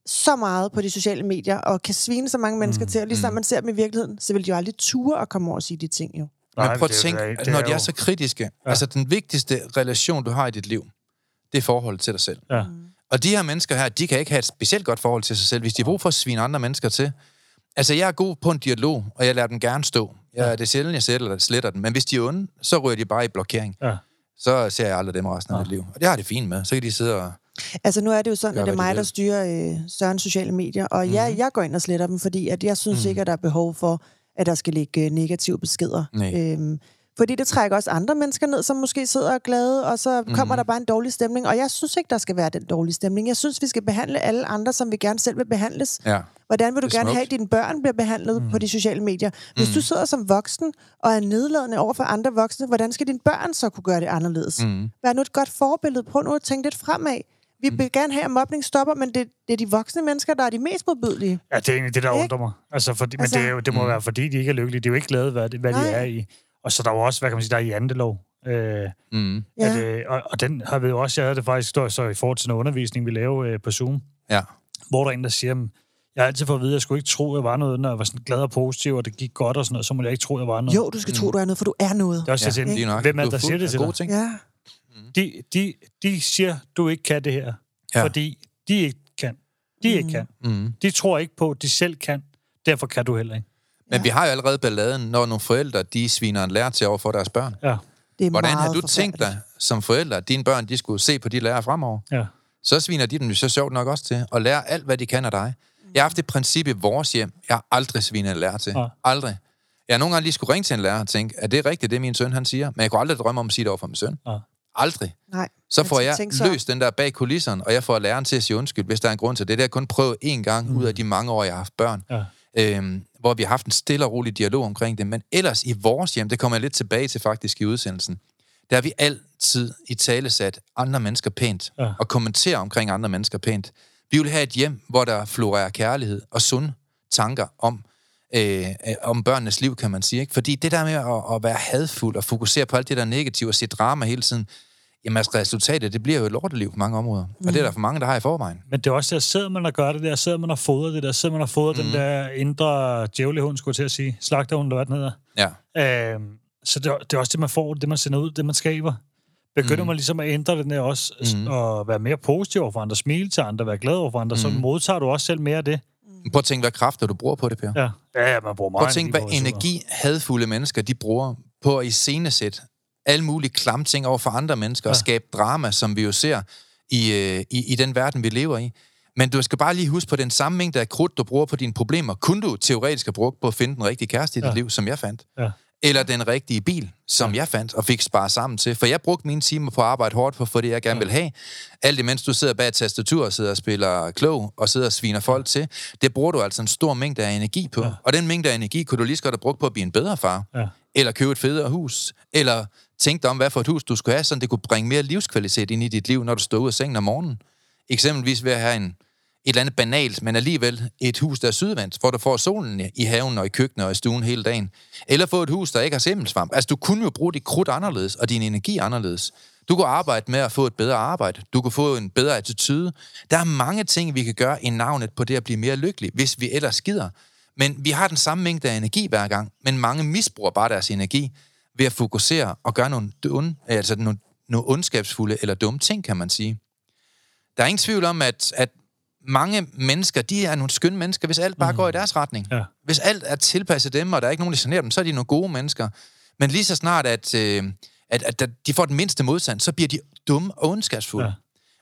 så meget på de sociale medier, og kan svine så mange mennesker mm. til, og lige mm. man ser dem i virkeligheden, så vil de jo aldrig ture at komme over og sige de ting, jo. Men prøv at tænke, det, når de er så kritiske, ja. altså den vigtigste relation, du har i dit liv, det er forholdet til dig selv. Ja. Mm. Og de her mennesker her, de kan ikke have et specielt godt forhold til sig selv, hvis de har brug for at svine andre mennesker til. Altså, jeg er god på en dialog, og jeg lader den gerne stå. Jeg, ja. Det er sjældent, jeg sætter sletter den. Men hvis de er onde, så ryger de bare i blokering. Ja. Så ser jeg aldrig dem resten af ja. mit liv. Og det har det fint med. Så kan de sidde og... Altså nu er det jo sådan, at det er mig, der styrer øh, Sørens sociale medier, og mm-hmm. ja, mhm. jeg går ind og sletter dem, fordi at jeg synes mm. ikke, at der er behov for, at der skal ligge øh, negative beskeder. Øhm, fordi det trækker også andre mennesker ned, som måske sidder og glade, og så kommer mm. der bare en dårlig stemning. Og jeg synes ikke, der skal være den dårlige stemning. Jeg synes, vi skal behandle alle andre, som vi gerne selv vil behandles. Ja. Hvordan vil du gerne smukt. have, at dine børn bliver behandlet mm. på de sociale medier? Hvis mm. du sidder som voksen og er nedladende over for andre voksne, hvordan skal dine børn så kunne gøre det anderledes? Mm. Vær nu et godt forbillede. Prøv nu at tænke lidt fremad. Vi mm. vil gerne have, at mobning stopper, men det, det er de voksne mennesker, der er de mest modbydelige. Ja, det er egentlig det, der undrer mig. Altså, fordi, altså, men det, er jo, det må mm. være, fordi de ikke er lykkelige. De er jo ikke glade, hvad, hvad de er i. Og så der er jo også, hvad kan man sige, der er i andelov. Øh, mm. at, øh, og, og den har vi jo også, jeg havde det faktisk stået så i forhold til noget undervisning, vi lavede øh, på Zoom. Ja. Hvor der er en, der siger, jeg har altid fået at vide, at jeg skulle ikke tro, at jeg var noget, når jeg var sådan glad og positiv, og det gik godt og sådan noget, så må jeg ikke tro, at jeg var noget. Jo, du skal mm. tro, du er noget, for du er noget. Det er også, ja. jeg tænker, hvem er der siger det til dig? Ting. Ja. De, de, de siger, du ikke kan det her, ja. fordi de ikke kan. De mm. ikke kan. Mm. De tror ikke på, at de selv kan. Derfor kan du heller ikke. Men ja. vi har jo allerede balladen, når nogle forældre, de sviner en lærer til over for deres børn. Ja. Det er Hvordan har du tænkt dig som forældre, at dine børn, de skulle se på de lærer fremover? Ja. Så sviner de dem jo så sjovt nok også til, og lære alt, hvad de kan af dig. Jeg har haft et princip i vores hjem, jeg har aldrig svinet en lærer til. Ja. Aldrig. Jeg har nogle gange lige skulle ringe til en lærer og tænke, er det rigtigt, det min søn han siger? Men jeg kunne aldrig drømme om at sige det over for min søn. Ja. Aldrig. Nej. Så får jeg, jeg løst den der bag kulisserne, og jeg får læreren til at sige undskyld, hvis der er en grund til det. Det har jeg kun prøvet én gang mm. ud af de mange år, jeg har haft børn. Ja øhm, hvor vi har haft en stille og rolig dialog omkring det. Men ellers i vores hjem, det kommer jeg lidt tilbage til faktisk i udsendelsen, der har vi altid i tale sat andre mennesker pænt, ja. og kommentere omkring andre mennesker pænt. Vi vil have et hjem, hvor der florerer kærlighed og sunde tanker om, øh, om børnenes liv, kan man sige. Ikke? Fordi det der med at, at være hadfuld og fokusere på alt det der negative og se drama hele tiden, Jamen altså, resultatet, det bliver jo et lorteliv på mange områder. Mm. Og det er der for mange, der har i forvejen. Men det er også der, sidder man og gør det der, sidder man og fodrer det der, sidder man og fodrer mm. den der indre djævlehund, skulle jeg til at sige, slagterhund, eller hvad den hedder. Ja. Øhm, så det, det er også det, man får, det man sender ud, det man skaber. Begynder mm. man ligesom at ændre den der også, mm. og være mere positiv over for andre, smile til andre, være glad over for andre, mm. så modtager du også selv mere af det. Prøv at tænke, hvad kræfter du bruger på det, Per. Ja, ja man bruger meget Prøv at tænke, hvad energi hadfulde mennesker, de bruger på at iscenesætte alle mulige klamme ting over for andre mennesker, ja. og skabe drama, som vi jo ser i, øh, i, i den verden, vi lever i. Men du skal bare lige huske på den samme mængde af krudt, du bruger på dine problemer, kunne du teoretisk have brugt på at finde den rigtige kæreste i dit ja. liv, som jeg fandt. Ja. eller den rigtige bil, som jeg fandt og fik sparet sammen til. For jeg brugte mine timer på at arbejde hårdt for, for det jeg gerne vil have. Alt imens du sidder bag et tastatur og sidder og spiller klog og sidder og sviner folk til, det bruger du altså en stor mængde af energi på. Ja. Og den mængde af energi kunne du lige så godt have brugt på at blive en bedre far. Ja. Eller købe et federe hus. Eller tænke dig om, hvad for et hus du skulle have, så det kunne bringe mere livskvalitet ind i dit liv, når du står ud af sengen om morgenen. Eksempelvis ved at have en, et eller andet banalt, men alligevel et hus, der er sydvendt, hvor du får solen i haven og i køkkenet og i stuen hele dagen. Eller få et hus, der ikke har simmelsvamp. Altså, du kunne jo bruge dit krudt anderledes, og din energi anderledes. Du kunne arbejde med at få et bedre arbejde. Du kunne få en bedre attitude. Der er mange ting, vi kan gøre i navnet på det at blive mere lykkelig, hvis vi ellers gider. Men vi har den samme mængde af energi hver gang, men mange misbruger bare deres energi ved at fokusere og gøre nogle, onde, altså nogle, nogle ondskabsfulde eller dumme ting, kan man sige. Der er ingen tvivl om, at, at mange mennesker, de er nogle skønne mennesker, hvis alt bare mm. går i deres retning. Ja. Hvis alt er tilpasset dem, og der er ikke nogen, der generer dem, så er de nogle gode mennesker. Men lige så snart, at, øh, at, at de får den mindste modstand, så bliver de dumme og ondskabsfulde. Ja.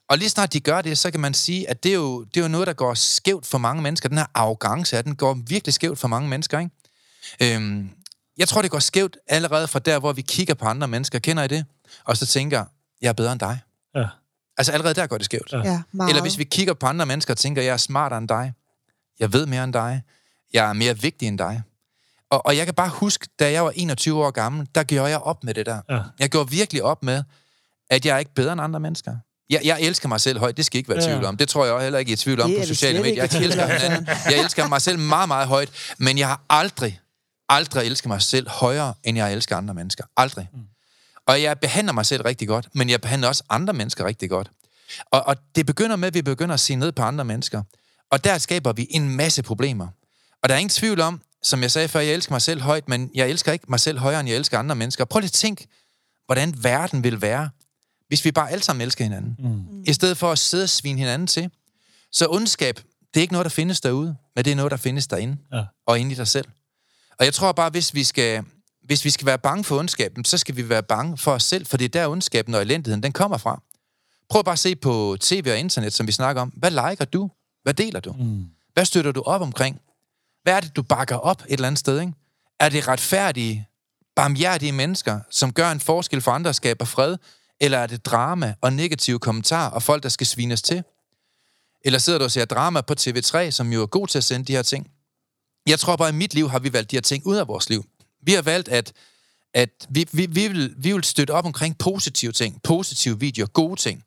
Og lige snart de gør det, så kan man sige, at det er, jo, det er jo noget, der går skævt for mange mennesker. Den her arrogance, den går virkelig skævt for mange mennesker, ikke? Øhm, jeg tror, det går skævt allerede fra der, hvor vi kigger på andre mennesker. Kender I det? Og så tænker, jeg er bedre end dig. Ja. Altså allerede der går det skævt. Ja. Ja, meget. Eller hvis vi kigger på andre mennesker og tænker, jeg er smartere end dig. Jeg ved mere end dig. Jeg er mere vigtig end dig. Og, og jeg kan bare huske, da jeg var 21 år gammel, der gjorde jeg op med det der. Ja. Jeg gjorde virkelig op med, at jeg er ikke bedre end andre mennesker. Jeg, jeg elsker mig selv højt, det skal I ikke være i Ja. tvivl om. Det tror jeg også heller ikke, I er tvivl om Det på sociale medier. Jeg elsker hinanden. Jeg elsker mig selv meget, meget højt, men jeg har aldrig, aldrig elsket mig selv højere, end jeg elsker andre mennesker. Aldrig. Mm. Og jeg behandler mig selv rigtig godt, men jeg behandler også andre mennesker rigtig godt. Og, og det begynder med, at vi begynder at se ned på andre mennesker. Og der skaber vi en masse problemer. Og der er ingen tvivl om, som jeg sagde før, jeg elsker mig selv højt, men jeg elsker ikke mig selv højere, end jeg elsker andre mennesker. Prøv lige at tænk, hvordan verden vil være, hvis vi bare alle sammen elsker hinanden. Mm. I stedet for at sidde og svine hinanden til. Så ondskab, det er ikke noget, der findes derude, men det er noget, der findes derinde. Ja. Og inde i dig selv. Og jeg tror bare, hvis vi skal, hvis vi skal være bange for ondskaben, så skal vi være bange for os selv, for det er der ondskaben og elendigheden, den kommer fra. Prøv bare at se på tv og internet, som vi snakker om. Hvad liker du? Hvad deler du? Mm. Hvad støtter du op omkring? Hvad er det, du bakker op et eller andet sted? Ikke? Er det retfærdige, barmhjertige mennesker, som gør en forskel for andre og skaber fred? Eller er det drama og negative kommentarer og folk, der skal svines til? Eller sidder du og ser drama på TV3, som jo er god til at sende de her ting? Jeg tror bare, at i mit liv har vi valgt de her ting ud af vores liv. Vi har valgt, at, at vi, vi, vi, vil, vi vil støtte op omkring positive ting, positive videoer, gode ting.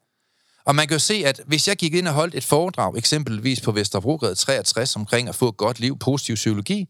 Og man kan jo se, at hvis jeg gik ind og holdt et foredrag, eksempelvis på Vesterbrogade 63, omkring at få et godt liv, positiv psykologi,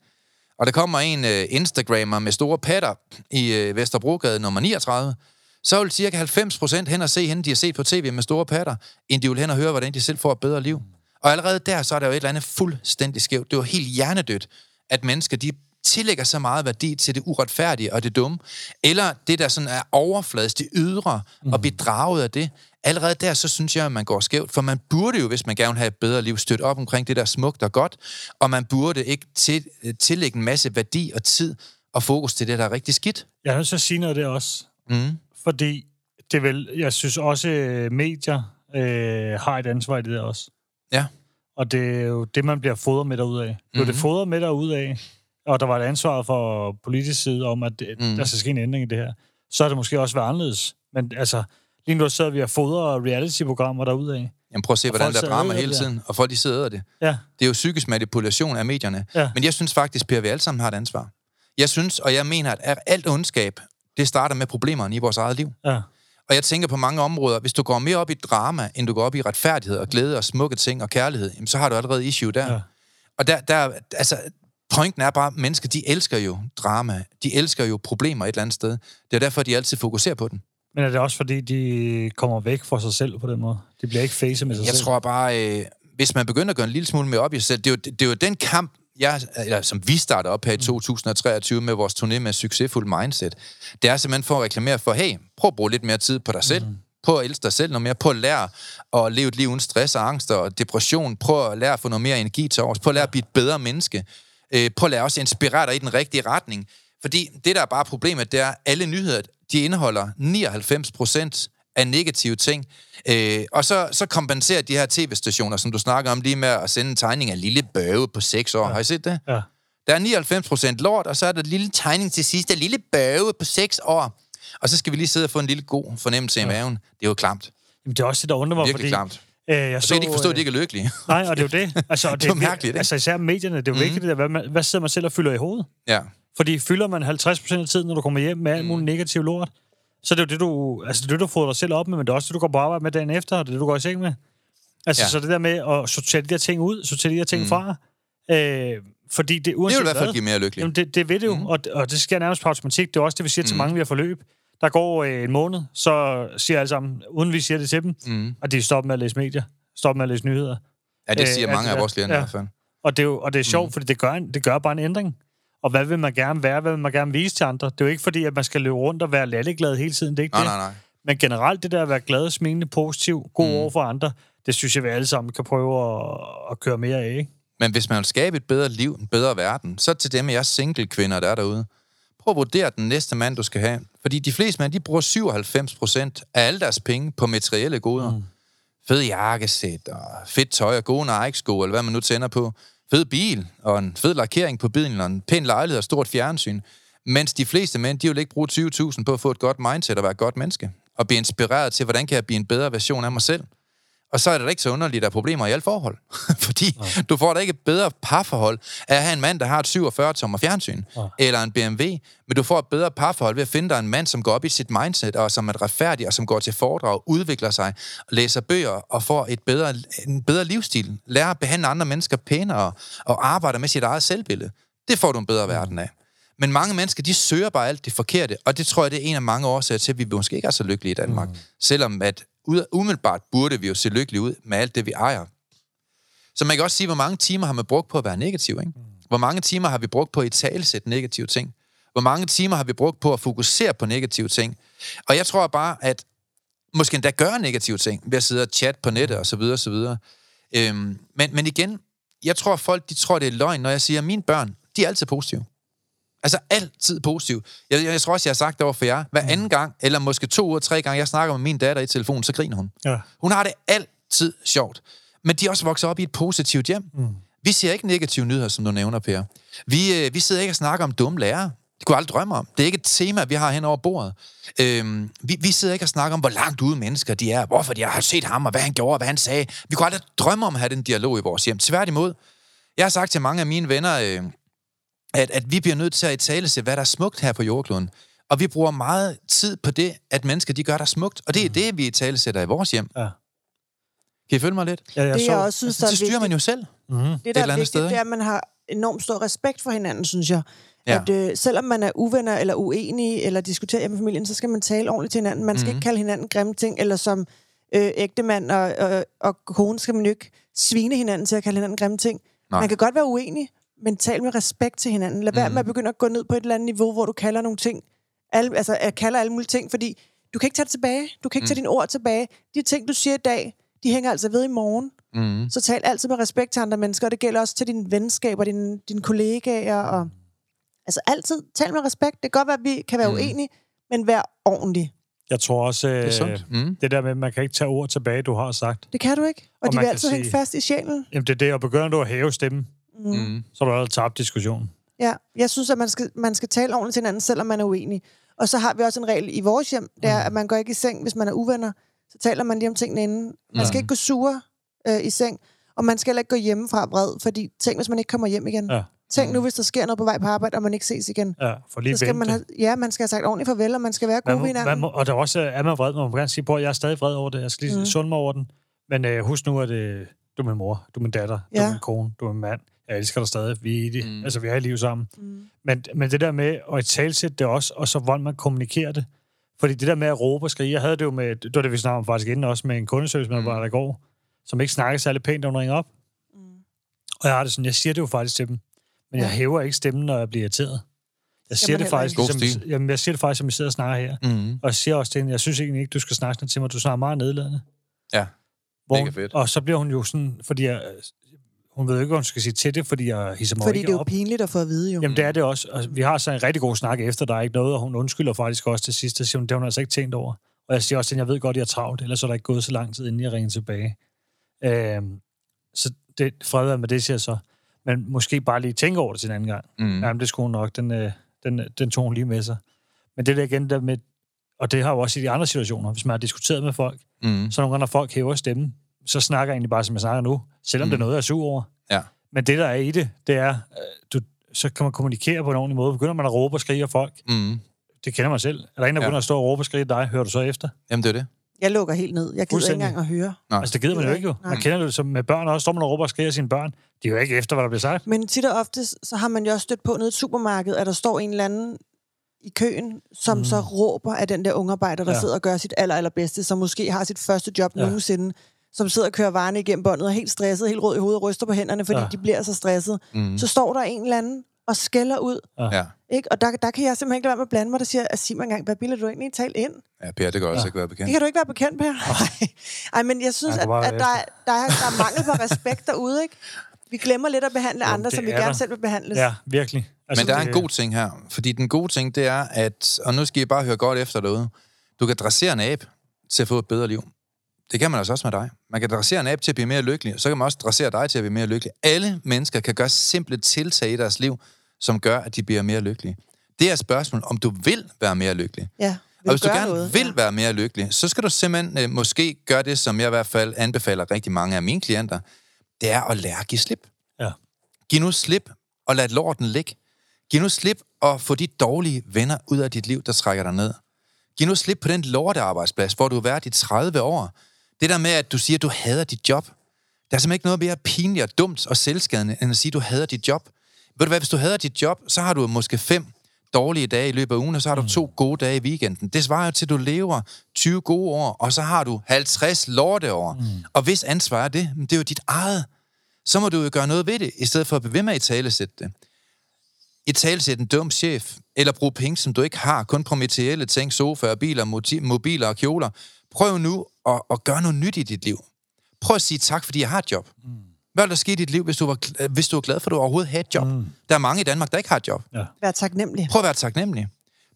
og der kommer en uh, Instagrammer med store patter i uh, Vesterbrogade nummer 39, så vil cirka 90 procent hen og se hende, de har set på tv med store patter, end de vil hen og høre, hvordan de selv får et bedre liv. Og allerede der, så er der jo et eller andet fuldstændig skævt. Det var helt hjernedødt, at mennesker, de tillægger så meget værdi til det uretfærdige og det dumme, eller det, der sådan er overfladisk, det ydre, og bedraget af det. Allerede der, så synes jeg, at man går skævt, for man burde jo, hvis man gerne vil have et bedre liv, støtte op omkring det, der er smukt og godt, og man burde ikke til, tillægge en masse værdi og tid og fokus til det, der er rigtig skidt. Jeg til at sige noget der også. Mm. Fordi det vel, jeg synes også, øh, medier øh, har et ansvar i det der også. Ja. Og det er jo det, man bliver fodret med derud af. Blev mm-hmm. det Mhm. fodret med derud af, og der var et ansvar for politisk side om, at det, mm. der skal ske en ændring i det her, så er det måske også været anderledes. Men altså, lige nu sidder vi og fodrer reality-programmer derud af. Jamen prøv at se, Og hvordan der er drama hele tiden, og folk de sidder det. Ja, Det er jo psykisk manipulation af medierne. Ja. Men jeg synes faktisk, Per, vi alle sammen har et ansvar. Jeg synes, og jeg mener, at alt ondskab, det starter med problemerne i vores eget liv. ja. Og jeg tænker på mange områder, hvis du går mere op i drama, end du går op i retfærdighed og glæde og smukke ting og kærlighed, jamen, så har du allerede issue der. Ja. Og der, der, altså, pointen er bare, at mennesker, de elsker jo drama. De elsker jo problemer et eller andet sted. Det er derfor, de altid fokuserer på den. Men er det også, fordi de kommer væk fra sig selv på den måde? De bliver ikke face med sig Jeg selv? tror bare, øh, hvis man begynder at gøre en lille smule mere op i sig selv, det er jo, det er jo den kamp, jeg, eller, som vi starter op her i 2023 med vores turné med Succesfuld Mindset. Det er simpelthen for at reklamere for, hey, prøv at bruge lidt mere tid på dig selv. Mm. Prøv at elske dig selv noget mere. Prøv at lære at leve et liv uden stress og angst og depression. Prøv at lære at få noget mere energi til overs. Prøv at lære at blive et bedre menneske. Øh, prøv at lære også at inspirere dig i den rigtige retning. Fordi det, der er bare problemet, det er, at alle nyheder, de indeholder 99 procent af negative ting. Øh, og så, så kompenserer de her tv-stationer, som du snakker om lige med at sende en tegning af en lille bøve på 6 år. Ja. Har I set det? Ja. Der er 99 procent lort, og så er der et lille tegning til sidst, en lille bøve på 6 år. Og så skal vi lige sidde og få en lille god fornemmelse ja. i maven. Det er jo klamt. Jamen, det er også det, der undrer mig, Virkelig fordi... klamt. Øh, jeg Og så kan de ikke forstå, at de ikke er lykkelige. Nej, og det er jo det. Altså, og Det er mærkeligt, ikke? Altså især medierne, det er jo mm. vigtigt, det der, hvad, man, hvad sidder man selv og fylder i hovedet? ja. Fordi fylder man 50% af tiden, når du kommer hjem med alt muligt negativ lort, så er det jo det, du, altså det, er det, du får dig selv op med, men det er også det, du går på arbejde med dagen efter, og det er det, du går i seng med. Altså, Ja. så det der med at sortere de der ting ud, sortere de der ting mm. fra, øh, fordi det Det uanset vil i hvert fald give mere lykkelig. Jamen, det, det ved det jo, mm. og, og det sker nærmest på automatik. Det er også det, vi siger mm. til mange, vi har forløb. Der går øh, en måned, så siger alle sammen, uden vi siger det til dem, Mm. at de stopper med at læse medier, stopper med at læse nyheder. Ja, det Øh, siger alt mange det af vores lærere i Ja. hvert fald. Og det er, jo, og det er sjovt, mm. fordi det gør, en, det gør bare en ændring. Og hvad vil man gerne være? Hvad vil man gerne vise til andre? Det er jo ikke fordi, at man skal løbe rundt og være lalleglad hele tiden. Det er ikke Nej, det. nej, nej. Men generelt det der at være glad, smilende, positiv, god mm. over for andre, det synes jeg, vi alle sammen kan prøve at, at køre mere af. Ikke? Men hvis man vil skabe et bedre liv, en bedre verden, så til dem af jer single kvinder, der er derude, prøv at vurdere den næste mand, du skal have. Fordi de fleste mænd, de bruger 97 procent af alle deres penge på materielle goder. Mm. Fed jakkesæt, og fedt tøj, og gode Nike-sko, eller hvad man nu tænder på. Fed bil, og en fed lakering på bilen, og en pæn lejlighed og stort fjernsyn. Mens de fleste mænd, de vil ikke bruge 20.000 på at få et godt mindset og være et godt menneske. Og blive inspireret til, hvordan kan jeg blive en bedre version af mig selv. Og så er det da ikke så underligt, at der er problemer i alle forhold. Fordi ja. du får da ikke et bedre parforhold af at have en mand, der har et 47-tommer fjernsyn, ja. eller en BMW, men du får et bedre parforhold ved at finde dig en mand, som går op i sit mindset, og som er retfærdig, og som går til foredrag, udvikler sig, læser bøger, og får et bedre, en bedre livsstil, lærer at behandle andre mennesker pænere, og arbejder med sit eget selvbillede. Det får du en bedre verden af. Men mange mennesker, de søger bare alt det forkerte, og det tror jeg, det er en af mange årsager til, at vi måske ikke er så lykkelige i Danmark. Mm. Selvom at umiddelbart burde vi jo se lykkelige ud med alt det, vi ejer. Så man kan også sige, hvor mange timer har man brugt på at være negativ, ikke? Hvor mange timer har vi brugt på at talsætte negative ting? Hvor mange timer har vi brugt på at fokusere på negative ting? Og jeg tror bare, at måske endda gøre negative ting, ved at sidde og chatte på nettet og så videre, og så videre. Øhm, men, men igen, jeg tror, folk de tror, det er løgn, når jeg siger, at mine børn, de er altid positive. Altså altid positiv. Jeg, jeg, jeg tror også, jeg har sagt det over for jer. Hver anden gang, eller måske to eller tre gange, jeg snakker med min datter i telefonen, så griner hun. Ja. Hun har det altid sjovt. Men de er også vokset op i et positivt hjem. Mm. Vi ser ikke negative nyheder, som du nævner, Per. Vi, øh, vi sidder ikke og snakker om dumme lærere. Det kunne aldrig drømme om. Det er ikke et tema, vi har hen over bordet. Øhm, vi, vi sidder ikke og snakker om, hvor langt ude mennesker de er, hvorfor de har set ham, og hvad han gjorde, og hvad han sagde. Vi kunne aldrig drømme om at have den dialog i vores hjem. Tværtimod. Jeg har sagt til mange af mine venner, øh, at, at vi bliver nødt til at i tale se, hvad der er smukt her på jordkloden. Og vi bruger meget tid på det, at mennesker de gør der smukt. Og det er det, vi i tale sætter i vores hjem. Ja. Kan I følge mig lidt? Ja, jeg Det, så, jeg også synes, Altså, der det er styrer man jo selv. mm-hmm. det, et der eller er andet vigtigt, sted, det er, at man har enormt stor respekt for hinanden, synes jeg. Ja. At øh, selvom man er uvenner eller uenige, eller diskuterer hjemme i familien, så skal man tale ordentligt til hinanden. Man skal Mhm. ikke kalde hinanden grimme ting, eller som øh, ægtemand og, og, og kone skal man jo ikke svine hinanden til at kalde hinanden grimme ting. Nej. Man kan godt være uenig, men tal med respekt til hinanden. Lad være Mhm. med at begynde at gå ned på et eller andet niveau, hvor du kalder nogle ting, alle, altså jeg kalder alle mulige ting, fordi du kan ikke tage det tilbage. Du kan ikke Mm. tage dine ord tilbage. De ting, du siger i dag, de hænger altså ved i morgen. Mm. Så tal altid med respekt til andre mennesker, og det gælder også til dine venskaber, dine, dine kollegaer. Og, altså altid tal med respekt. Det kan godt være, at vi kan være Mm. uenige, men vær ordentlig. Jeg tror også, Det er øh, sundt. Mm. det der med, at man kan ikke tage ord tilbage, du har sagt. Det kan du ikke. Og, Og de vil altid hænge sige- fast i sjælen. Jamen det er det, og begynder du at hæve stemmen, Mm. Mm. så har du allerede tabt diskussionen. Ja, jeg synes, at man skal, man skal tale ordentligt til hinanden, selvom man er uenig. Og så har vi også en regel i vores hjem, det er, at man går ikke i seng, hvis man er uvenner. Så taler man lige om tingene inden. Man skal Mm. ikke gå sur øh, i seng, og man skal heller ikke gå hjemmefra vred, fordi tænk, hvis man ikke kommer hjem igen. Ja. Tænk nu, hvis der sker noget på vej på arbejde, og man ikke ses igen. Ja, for lige Så skal man vente. have, ja, man skal have sagt ordentligt farvel, og man skal være god ved hinanden. må, og der er også, er man vred, man må gerne sige, på, jeg er stadig vred over det, jeg skal lige Mm. mm. sunde mig over den. Men øh, husk nu, at øh, du er min mor, du er min datter, du Ja. er min kone, du er min mand. Jeg elsker dig stadig, vi er i det. Mm. Altså, vi er i liv sammen. Mm. Men, men det der med at i talsætte det også, og så hvordan man kommunikerer det. Fordi det der med at råbe og skrige, jeg havde det jo med, det var det, vi snakkede om faktisk inden også, med en kundeservice, man Mm. var der i går, som ikke snakkede særlig pænt, når hun ringer op. Mm. Og jeg har det sådan, jeg siger det jo faktisk til dem, men jeg hæver ikke stemmen, når jeg bliver irriteret. Jeg siger det faktisk. God ligesom, jamen, jeg siger det faktisk, som vi sidder og snakker her. Mm. Og jeg siger også til hende, jeg synes egentlig ikke, du skal snakke sådan til mig, du snakker meget nedladende. Ja, Hvor, mega fedt. Og så bliver hun jo sådan, fordi jeg, hun ved jo ikke, hvad hun skal sige til det, fordi jeg hisser mig Fordi ikke det er jo op. pinligt at få at vide, jo. Jamen, det er det også. Og vi har så en rigtig god snak efter, der er ikke noget, og hun undskylder faktisk også til sidst. Det siger hun, det har hun altså ikke tænkt over. Og jeg siger også hende, jeg ved godt, jeg er travlt, ellers er der ikke gået så lang tid, inden jeg ringer tilbage. Øhm, så det, fred med det, siger jeg så. men måske bare lige tænke over det til en anden gang. Mm. Jamen, det skulle hun nok, den, øh, den, den tog hun lige med sig. Men det der igen der med, og det har jo også i de andre situationer, hvis man har diskuteret med folk, Mm. så nogle gange, når folk hæver stemmen, så snakker jeg egentlig bare, som jeg snakker nu, selvom mm. det er noget, jeg er sur over. Ja. Men det, der er i det, det er, øh, du, så kan man kommunikere på en ordentlig måde. Begynder man at råbe og skrige af folk, Mm. det kender man selv. Er der en, der Ja. begynder at stå og råbe og skrige dig, hører du så efter? Jamen, det er det. Jeg lukker helt ned. Jeg gider ikke engang at høre. Nej. Altså, det gider man jo ikke jo. Nej. Man kender det som med børn også, står man og råber og skriger sine børn. De er jo ikke efter, hvad der bliver sagt. Men tit og ofte, så har man jo også stødt på nede i et supermarked, at der står en eller anden i køen, som mm. så råber af den der ungarbejder, der Ja. sidder og gør sit aller, allerbedste, som måske har sit første job ja. nogensinde, som sidder og kører varerne igennem båndet og er helt stresset, helt rød i hovedet og ryster på hænderne, fordi Ja. ja. de bliver så stresset. Mm. Så står der en eller anden og skælder ud. Ja. Ikke? Og der, der kan jeg simpelthen ikke være med at blande mig, der siger, at sig mig engang, hvad bilder du egentlig tale ind? ja, Per, det kan også Ja. ikke være Det bekendt. kan du ikke være bekendt, Per. Nej. Ej, men jeg synes, Han at, at der, er- der, er, der er mangel på respekt derude, ikke? Vi glemmer lidt at behandle Jo, andre, det som vi er gerne der. selv vil behandles. Ja, virkelig. Altså, Men der er en det- god ting her. Fordi den gode ting, det er, at... Og nu skal I bare høre godt efter derude. Du kan dressere en abe til at få et bedre liv. Det kan man altså også med dig. Man kan dressere en abe til at blive mere lykkelig, og så kan man også dressere dig til at blive mere lykkelig. Alle mennesker kan gøre simple tiltag i deres liv, som gør, at de bliver mere lykkelige. Det er et spørgsmål, om du vil være mere lykkelig. ja Og hvis du gerne noget. vil være mere lykkelig, så skal du simpelthen øh, måske gøre det, som jeg i hvert fald anbefaler rigtig mange af mine klienter. Det er at lære at give slip. Ja. Giv nu slip, og lad lorten ligge. Giv nu slip, og få de dårlige venner ud af dit liv, der trækker dig ned. Giv nu slip på den lortearbejdsplads, hvor du har været i 30 år. Det der med, at du siger, at du hader dit job. Der er simpelthen ikke noget mere pinligt og dumt og selvskadende, end at sige, at du hader dit job. Ved du hvad, hvis du hader dit job, så har du måske fem dårlige dage i løbet af ugen, og så har du to gode dage i weekenden. Det svarer jo til, at du lever 20 gode år, og så har du 50 lorteår. Mm. Og hvis ansvar er det, det er jo dit eget. Så må du jo gøre noget ved det, i stedet for at blive ved med at talesætte det. I talesætte en dum chef, eller bruge penge, som du ikke har, kun på materielle ting, sofaer, biler, mobiler og kjoler. Prøv nu at, at gøre noget nyt i dit liv. Prøv at sige tak, fordi jeg har et job. Mm. Hvad vil der ske i dit liv, hvis du, var, gl- hvis du var glad for, at du overhovedet havde et job? Mm. Der er mange i Danmark, der ikke har et job. Vær taknemmelig. Prøv at være taknemmelig.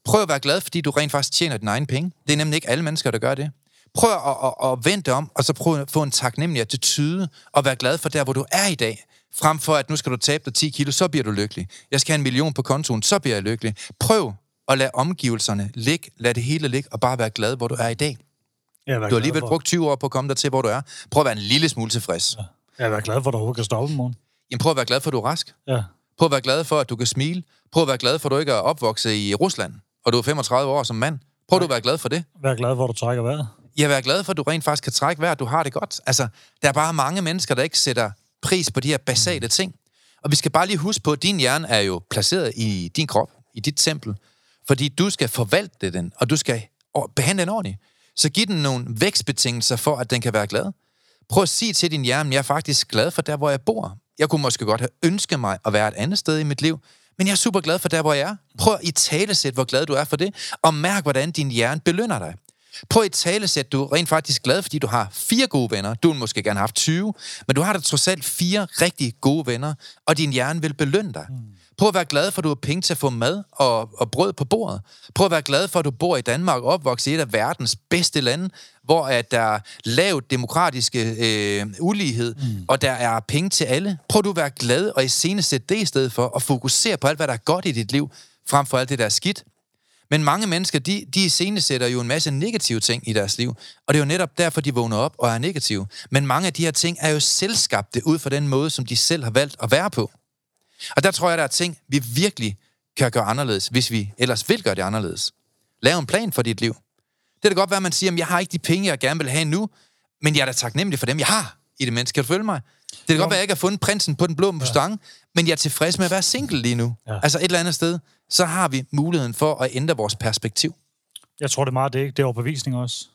Prøv at være glad, fordi du rent faktisk tjener dine egne penge. Det er nemlig ikke alle mennesker, der gør det. Prøv at, at, at vente om, og så prøv at få en taknemmelig attitude, og være glad for der, hvor du er i dag. Frem for, at nu skal du tabe dig 10 kilo, så bliver du lykkelig. Jeg skal have en million på kontoen, så bliver jeg lykkelig. Prøv at lade omgivelserne ligge, lad det hele ligge, og bare være glad, hvor du er i dag. Du har alligevel for, brugt 20 år på at komme der til, hvor du er. Prøv at være en lille smule tilfreds. Jeg er glad for, at du kan stoppe i morgen. Jamen, prøv at være glad for, at du er rask. Ja. Prøv at være glad for, at du kan smile. Prøv at være glad for, at du ikke er opvokset i Rusland, og du er 35 år som mand. Prøv at du at være glad for det. Vær glad for, at du trækker vejret. Jeg er glad for, at du rent faktisk kan trække vejret, du har det godt. Altså, der er bare mange mennesker, der ikke sætter pris på de her basale ting. Og vi skal bare lige huske på, at din hjerne er jo placeret i din krop, i dit tempel. Fordi du skal forvalte den, og du skal behandle den ordentligt. Så giv den nogle vækstbetingelser for, at den kan være glad. Prøv at sige til din hjerne, jeg er faktisk glad for der, hvor jeg bor. Jeg kunne måske godt have ønsket mig at være et andet sted i mit liv, men jeg er super glad for der, hvor jeg er. Prøv at i talesæt, hvor glad du er for det, og mærk, hvordan din hjerne belønner dig. Prøv i talesæt, du er rent faktisk glad, fordi du har fire gode venner. Du vil måske gerne have haft 20, men du har da trods alt fire rigtig gode venner, og din hjerne vil belønne dig. Mm. Prøv at være glad for, at du har penge til at få mad og, og brød på bordet. Prøv at være glad for, at du bor i Danmark og opvokset i et af verdens bedste lande, hvor at der er lavt demokratiske øh, ulighed, mm. og der er penge til alle. Prøv du at være glad og iscenesætte det i stedet for, og fokusere på alt, hvad der er godt i dit liv, frem for alt det, der er skidt. Men mange mennesker, de, de iscenesætter jo en masse negative ting i deres liv, og det er jo netop derfor, de vågner op og er negative. Men mange af de her ting er jo selvskabte ud fra den måde, som de selv har valgt at være på. Og der tror jeg, der er ting, vi virkelig kan gøre anderledes, hvis vi ellers vil gøre det anderledes. Lav en plan for dit liv. Det kan godt være, at man siger, at jeg har ikke de penge, jeg gerne vil have nu, men jeg er da taknemmelig for dem, jeg har i det menneske. Kan du følge mig? Det kan jo. godt være, at jeg ikke har fundet prinsen på den blå mustang, ja. men jeg er tilfreds med at være single lige nu. Ja. Altså et eller andet sted, så har vi muligheden for at ændre vores perspektiv. Jeg tror, det er meget det, det er overbevisning også.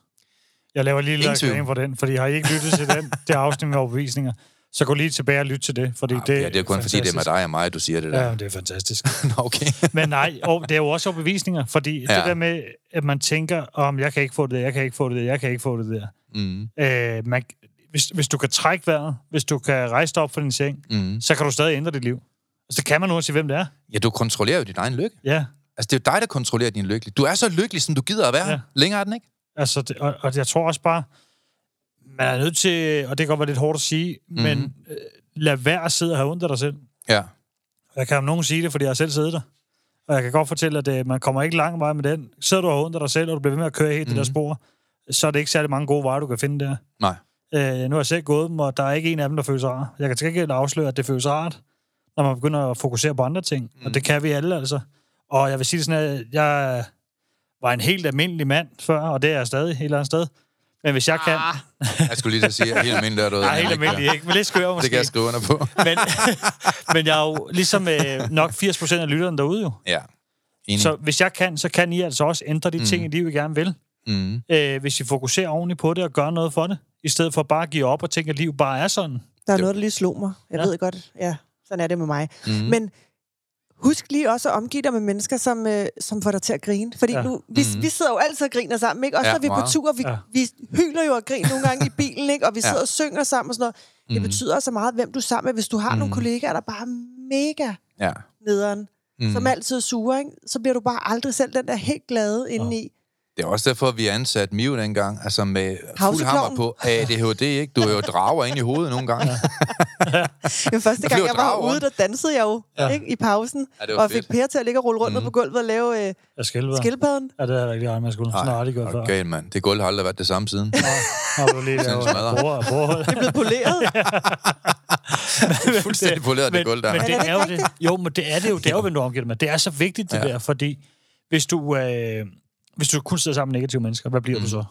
Jeg laver lige lidt reklame for den, fordi har I ikke lyttet til den, det afsnit med overbevisninger, så gå lige tilbage og lyt til det, fordi det, ja, det er kun fordi, det er med dig og mig, du siger det der. Ja, det er fantastisk. Okay. Men nej, og det er jo også overbevisninger, fordi ja. Ja. det der med, at man tænker, om jeg kan ikke få det der, jeg kan ikke få det der, jeg kan ikke få det der. Mm. Øh, man, hvis, hvis du kan trække vejret, hvis du kan rejse dig op fra din seng, Mm. så kan du stadig ændre dit liv. Altså, det kan man uanset hvem det er. Ja, du kontrollerer jo din egen lykke. Ja, Altså, det er jo dig, der kontrollerer din lykke. Du er så lykkelig, som du gider at være. Ja. Ja. Længere er den ikke? altså, det, og, og jeg tror også bare, man er nødt til, og det kan godt være lidt hårdt at sige, mm-hmm. men øh, lad være at sidde og have ondt af dig selv. Ja. Jeg kan om nogen sige det, fordi jeg har selv siddet der. Og jeg kan godt fortælle, at øh, man kommer ikke lang vej med den. Sidder du og har ondt af dig selv, og du bliver ved med at køre helt mm. det der spor, så er det ikke særlig mange gode veje, du kan finde der. Nej. Øh, nu har jeg selv gået dem, og der er ikke en af dem, der føles rar. Jeg kan til gengæld afsløre, at det føles rart, når man begynder at fokusere på andre ting. Mm. Og det kan vi alle, altså. Og jeg vil sige det sådan, at jeg var en helt almindelig mand før, og det er jeg stadig et eller andet sted. Men hvis jeg kan... Jeg skulle lige til at sige, at helt almindelig er du. Nej, helt almindelig ikke, men lidt skør måske. Det kan jeg skrive under på. men, men jeg er jo ligesom øh, nok 80% af lytterne derude jo. Ja. Enig. Så hvis jeg kan, så kan I altså også ændre de ting i livet, I gerne vil. Mm. Øh, hvis I fokuserer ordentligt på det og gør noget for det, i stedet for bare at give op og tænke, at livet bare er sådan. Der er Det- noget, der lige slog mig. Jeg Ja. ved godt, ja, sådan er det med mig. Mhm. Men husk lige også at omgive dig med mennesker, som, øh, som får dig til at grine. Fordi Ja. ja. nu, vi, mm. vi sidder jo altid og griner sammen, ikke? Også Ja, ja, når vi er på tur, vi, Ja. ja. vi hyler jo og griner nogle gange i bilen, ikke? Og vi Ja. sidder og synger sammen og sådan noget. Det Mhm. betyder så meget, hvem du er sammen med. Hvis du har Mhm. nogle kollegaer, der bare er mega Ja. nederen, Mm. mm. som altid er sure, ikke? så bliver du bare aldrig selv den der helt glade indeni. Det er også derfor, vi ansat Miu dengang, altså med fuld hammer på ADHD, ikke? Du er jo drager ind i hovedet nogle gange. Men første gang, jeg var ude, der dansede jeg jo Ja. ja. ikke, i pausen. Ja, det var og jeg fik fedt. Per til at ligge og rulle rundt mm. Mhm. på gulvet og lave øh, Jeg være. skildpadden. Ja, det er jeg ikke regnet, man skulle. Sådan har de gjort før. Okay, mand. Det gulv har aldrig været det samme siden. Har du lige Sådan lavet bord og bord. Det er blevet poleret. Fuldstændig poleret, det gulv der. Men Er det det er jo det. Jo, men det er det jo. Det er jo, hvem du omgiver dig med. Det er så vigtigt, det Ja. der, fordi hvis du, øh, hvis du kun sidder sammen med negative mennesker, hvad bliver Mm. du så?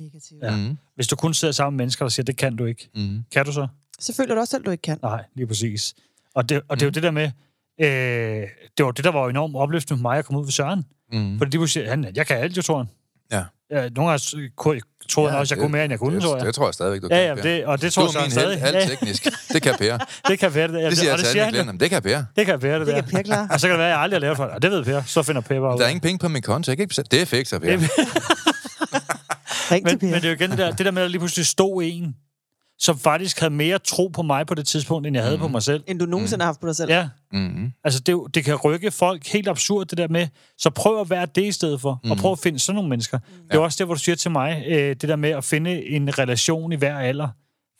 Negativt. Ja. Mm. Hvis du kun sidder sammen med mennesker, der siger, det kan du ikke. Mm. Kan du så? Så føler du også selv, du ikke kan. Nej, lige præcis. Og det, og det er Mm. jo det der med, øh, det var det, der var enormt opløftende for mig at komme ud ved Søren. Mm. Fordi de kunne sige, han, jeg kan alt jo, tror han. Ja. Ja, nogle kunne- troede ja, også, jeg det- kunne mere, end jeg kunne, tror det, jeg. det tror jeg stadigvæk, du Ja, kan. ja, Per. det, og det du tror er jeg min stadig. held, alt teknisk. Det kan Per. Det kan være det. Det siger og jeg det til siger alle han. klienter. Det kan Per. Det kan være det Det der. kan Per klare. Og så kan det være, at jeg aldrig har lavet for det. Og det ved Per. Så finder Per bare ud. Der er ingen penge på min konto. Jeg kan ikke betale. Det er fikser, Per. Det- Ring til Men, Per. men det er jo igen det der, det der med, at lige pludselig stod en, som faktisk havde mere tro på mig på det tidspunkt, end jeg havde på mig selv. End du nogensinde har haft på dig selv. Ja, Mm. altså det, det kan rykke folk helt absurd, det der med. Så prøv at være det i stedet for, og prøv at finde sådan nogle mennesker. Det er Ja. også det, hvor du siger til mig, øh, det der med at finde en relation i hver alder.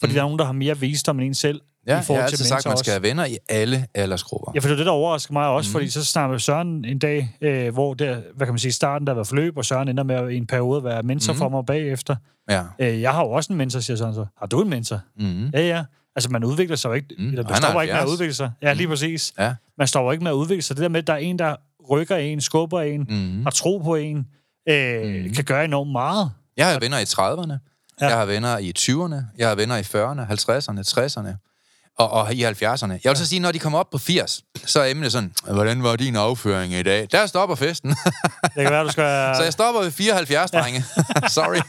Fordi der er nogen, der har mere visdom end en selv. Ja, i jeg forhold har til altid sagt, at man skal have venner i alle aldersgrupper. Ja, for det er det, der overrasker mig også, mm. fordi så snakker Søren en dag, øh, hvor der, hvad kan man sige, starten der var forløb, og Søren ender med at i en periode at være mentor mm. for mig bagefter. Ja. Øh, jeg har jo også en mentor, siger Søren så. Har du en mentor? Mm. Ja, ja. Altså, man udvikler sig jo ikke. Mm, Mm. Eller, man er stopper ikke med at 70. udvikle sig. Ja, lige præcis. Ja. Man stopper ikke med at udvikle sig. Det der med, at der er en, der rykker en, skubber en, Mm. mm. har tro på en, øh, mm. kan gøre enormt meget. Jeg har venner i 30'erne. Ja. Jeg har venner i 20'erne. Jeg har venner i 40'erne, 50'erne, 60'erne. Og, og i 70'erne. Jeg vil så sige, når de kommer op på 80, så er emnet sådan, hvordan var din afføring i dag? Der stopper festen. Det kan være, du skal... så jeg stopper ved 74, drenge. Sorry.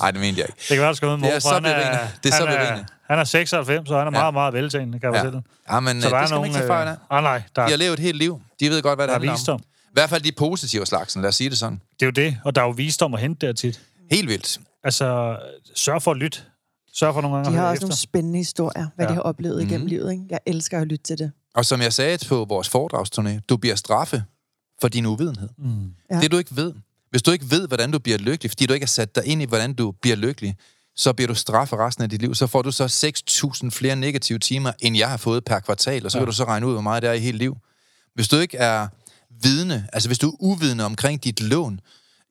Nej, det mente jeg ikke. Det kan være, du skal møde Det er mor, så han berigende. Det er så han berigende. Han er 96, og han er Ja. meget, meget veltagende, kan jeg Ja. fortælle. Ja, men Så øh, der er det skal man nogle... ikke tage fejl af. Ah, nej, der, De har levet et helt liv. De ved godt, hvad det der er handler visdom. om. I hvert fald de positive slagsen, lad os sige det sådan. Det er jo det, og der er jo visdom at hente der tit. Helt vildt. Altså, sørg for at lytte. Sørg for nogle gange De har også efter. nogle spændende historier, hvad Ja. de har oplevet mm. igennem livet. Ikke? Jeg elsker at lytte til det. Og som jeg sagde på vores foredragsturné, du bliver straffe for din uvidenhed. Mm. Ja. Det du ikke ved. Hvis du ikke ved, hvordan du bliver lykkelig, fordi du ikke har sat dig ind i, hvordan du bliver lykkelig, så bliver du straffet resten af dit liv. Så får du så 6.000 flere negative timer, end jeg har fået per kvartal, og så. Ja. kan du så regne ud, hvor meget det er i hele liv. Hvis du ikke er vidne, altså hvis du er uvidende omkring dit lån,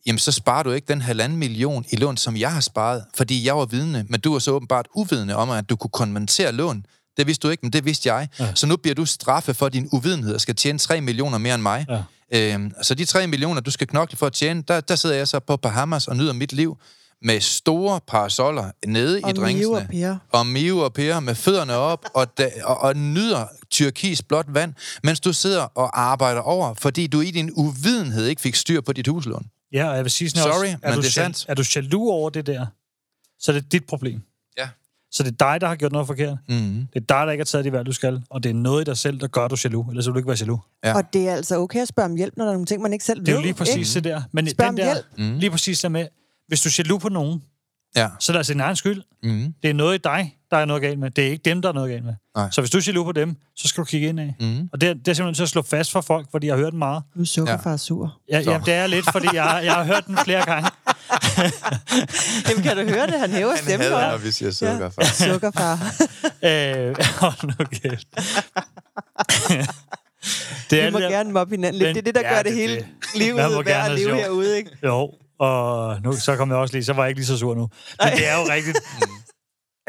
jamen så sparer du ikke den halvanden million i lån, som jeg har sparet, fordi jeg var vidne, men du er så åbenbart uvidende om, at du kunne konvertere lån. Det vidste du ikke, men det vidste jeg. Ja. Så nu bliver du straffet for din uvidenhed og skal tjene 3 millioner mere end mig. Ja. Øhm, så de 3 millioner, du skal knokle for at tjene, der, der sidder jeg så på Bahamas og nyder mit liv med store parasoller nede i Og Mio drinksene. og Per. Og Mio og Per med fødderne op og, da, og, og nyder tyrkis blåt vand, mens du sidder og arbejder over, fordi du i din uvidenhed ikke fik styr på dit huslån. Ja, og jeg vil sige sådan Sorry, også, men er du, det er sandt. er du jaloux over det der, så er det dit problem. Ja. Så det er dig, der har gjort noget forkert. Mm. Det er dig, der ikke har taget de valg, du skal. Og det er noget i dig selv, der gør du jaloux. Ellers vil du ikke være jaloux. Ja. Og det er altså okay at spørge om hjælp, når der er nogle ting, man ikke selv ved. Det er jo lige præcis Ikke? det der. Men Spørg den om der, hjælp. Mm. lige præcis der med, hvis du er jaloux på nogen, Ja. så er det altså din egen skyld. Mm. Det er noget i dig, der er noget galt med. Det er ikke dem, der er noget galt med. Nej. Så hvis du er jaloux på dem, så skal du kigge ind af. Mm. Og det, er- det er simpelthen til at slå fast for folk, fordi jeg har hørt den meget. Nu er sukkerfar sur. Ja, ja, det er lidt, fordi jeg, jeg har hørt den flere gange. Jamen, kan du høre det? Han hæver stemmen hader, op. når vi siger Ja. sukker, ja. Sukkerfar. Øh, hold nu kæft. det Vi er må det der- gerne mobbe hinanden lidt. Men- Det er det, der ja, gør det, det- hele det- livet må værd at leve herude, ikke? Jo, og nu så kom jeg også lige, så var jeg ikke lige så sur nu. Men det er jo rigtigt,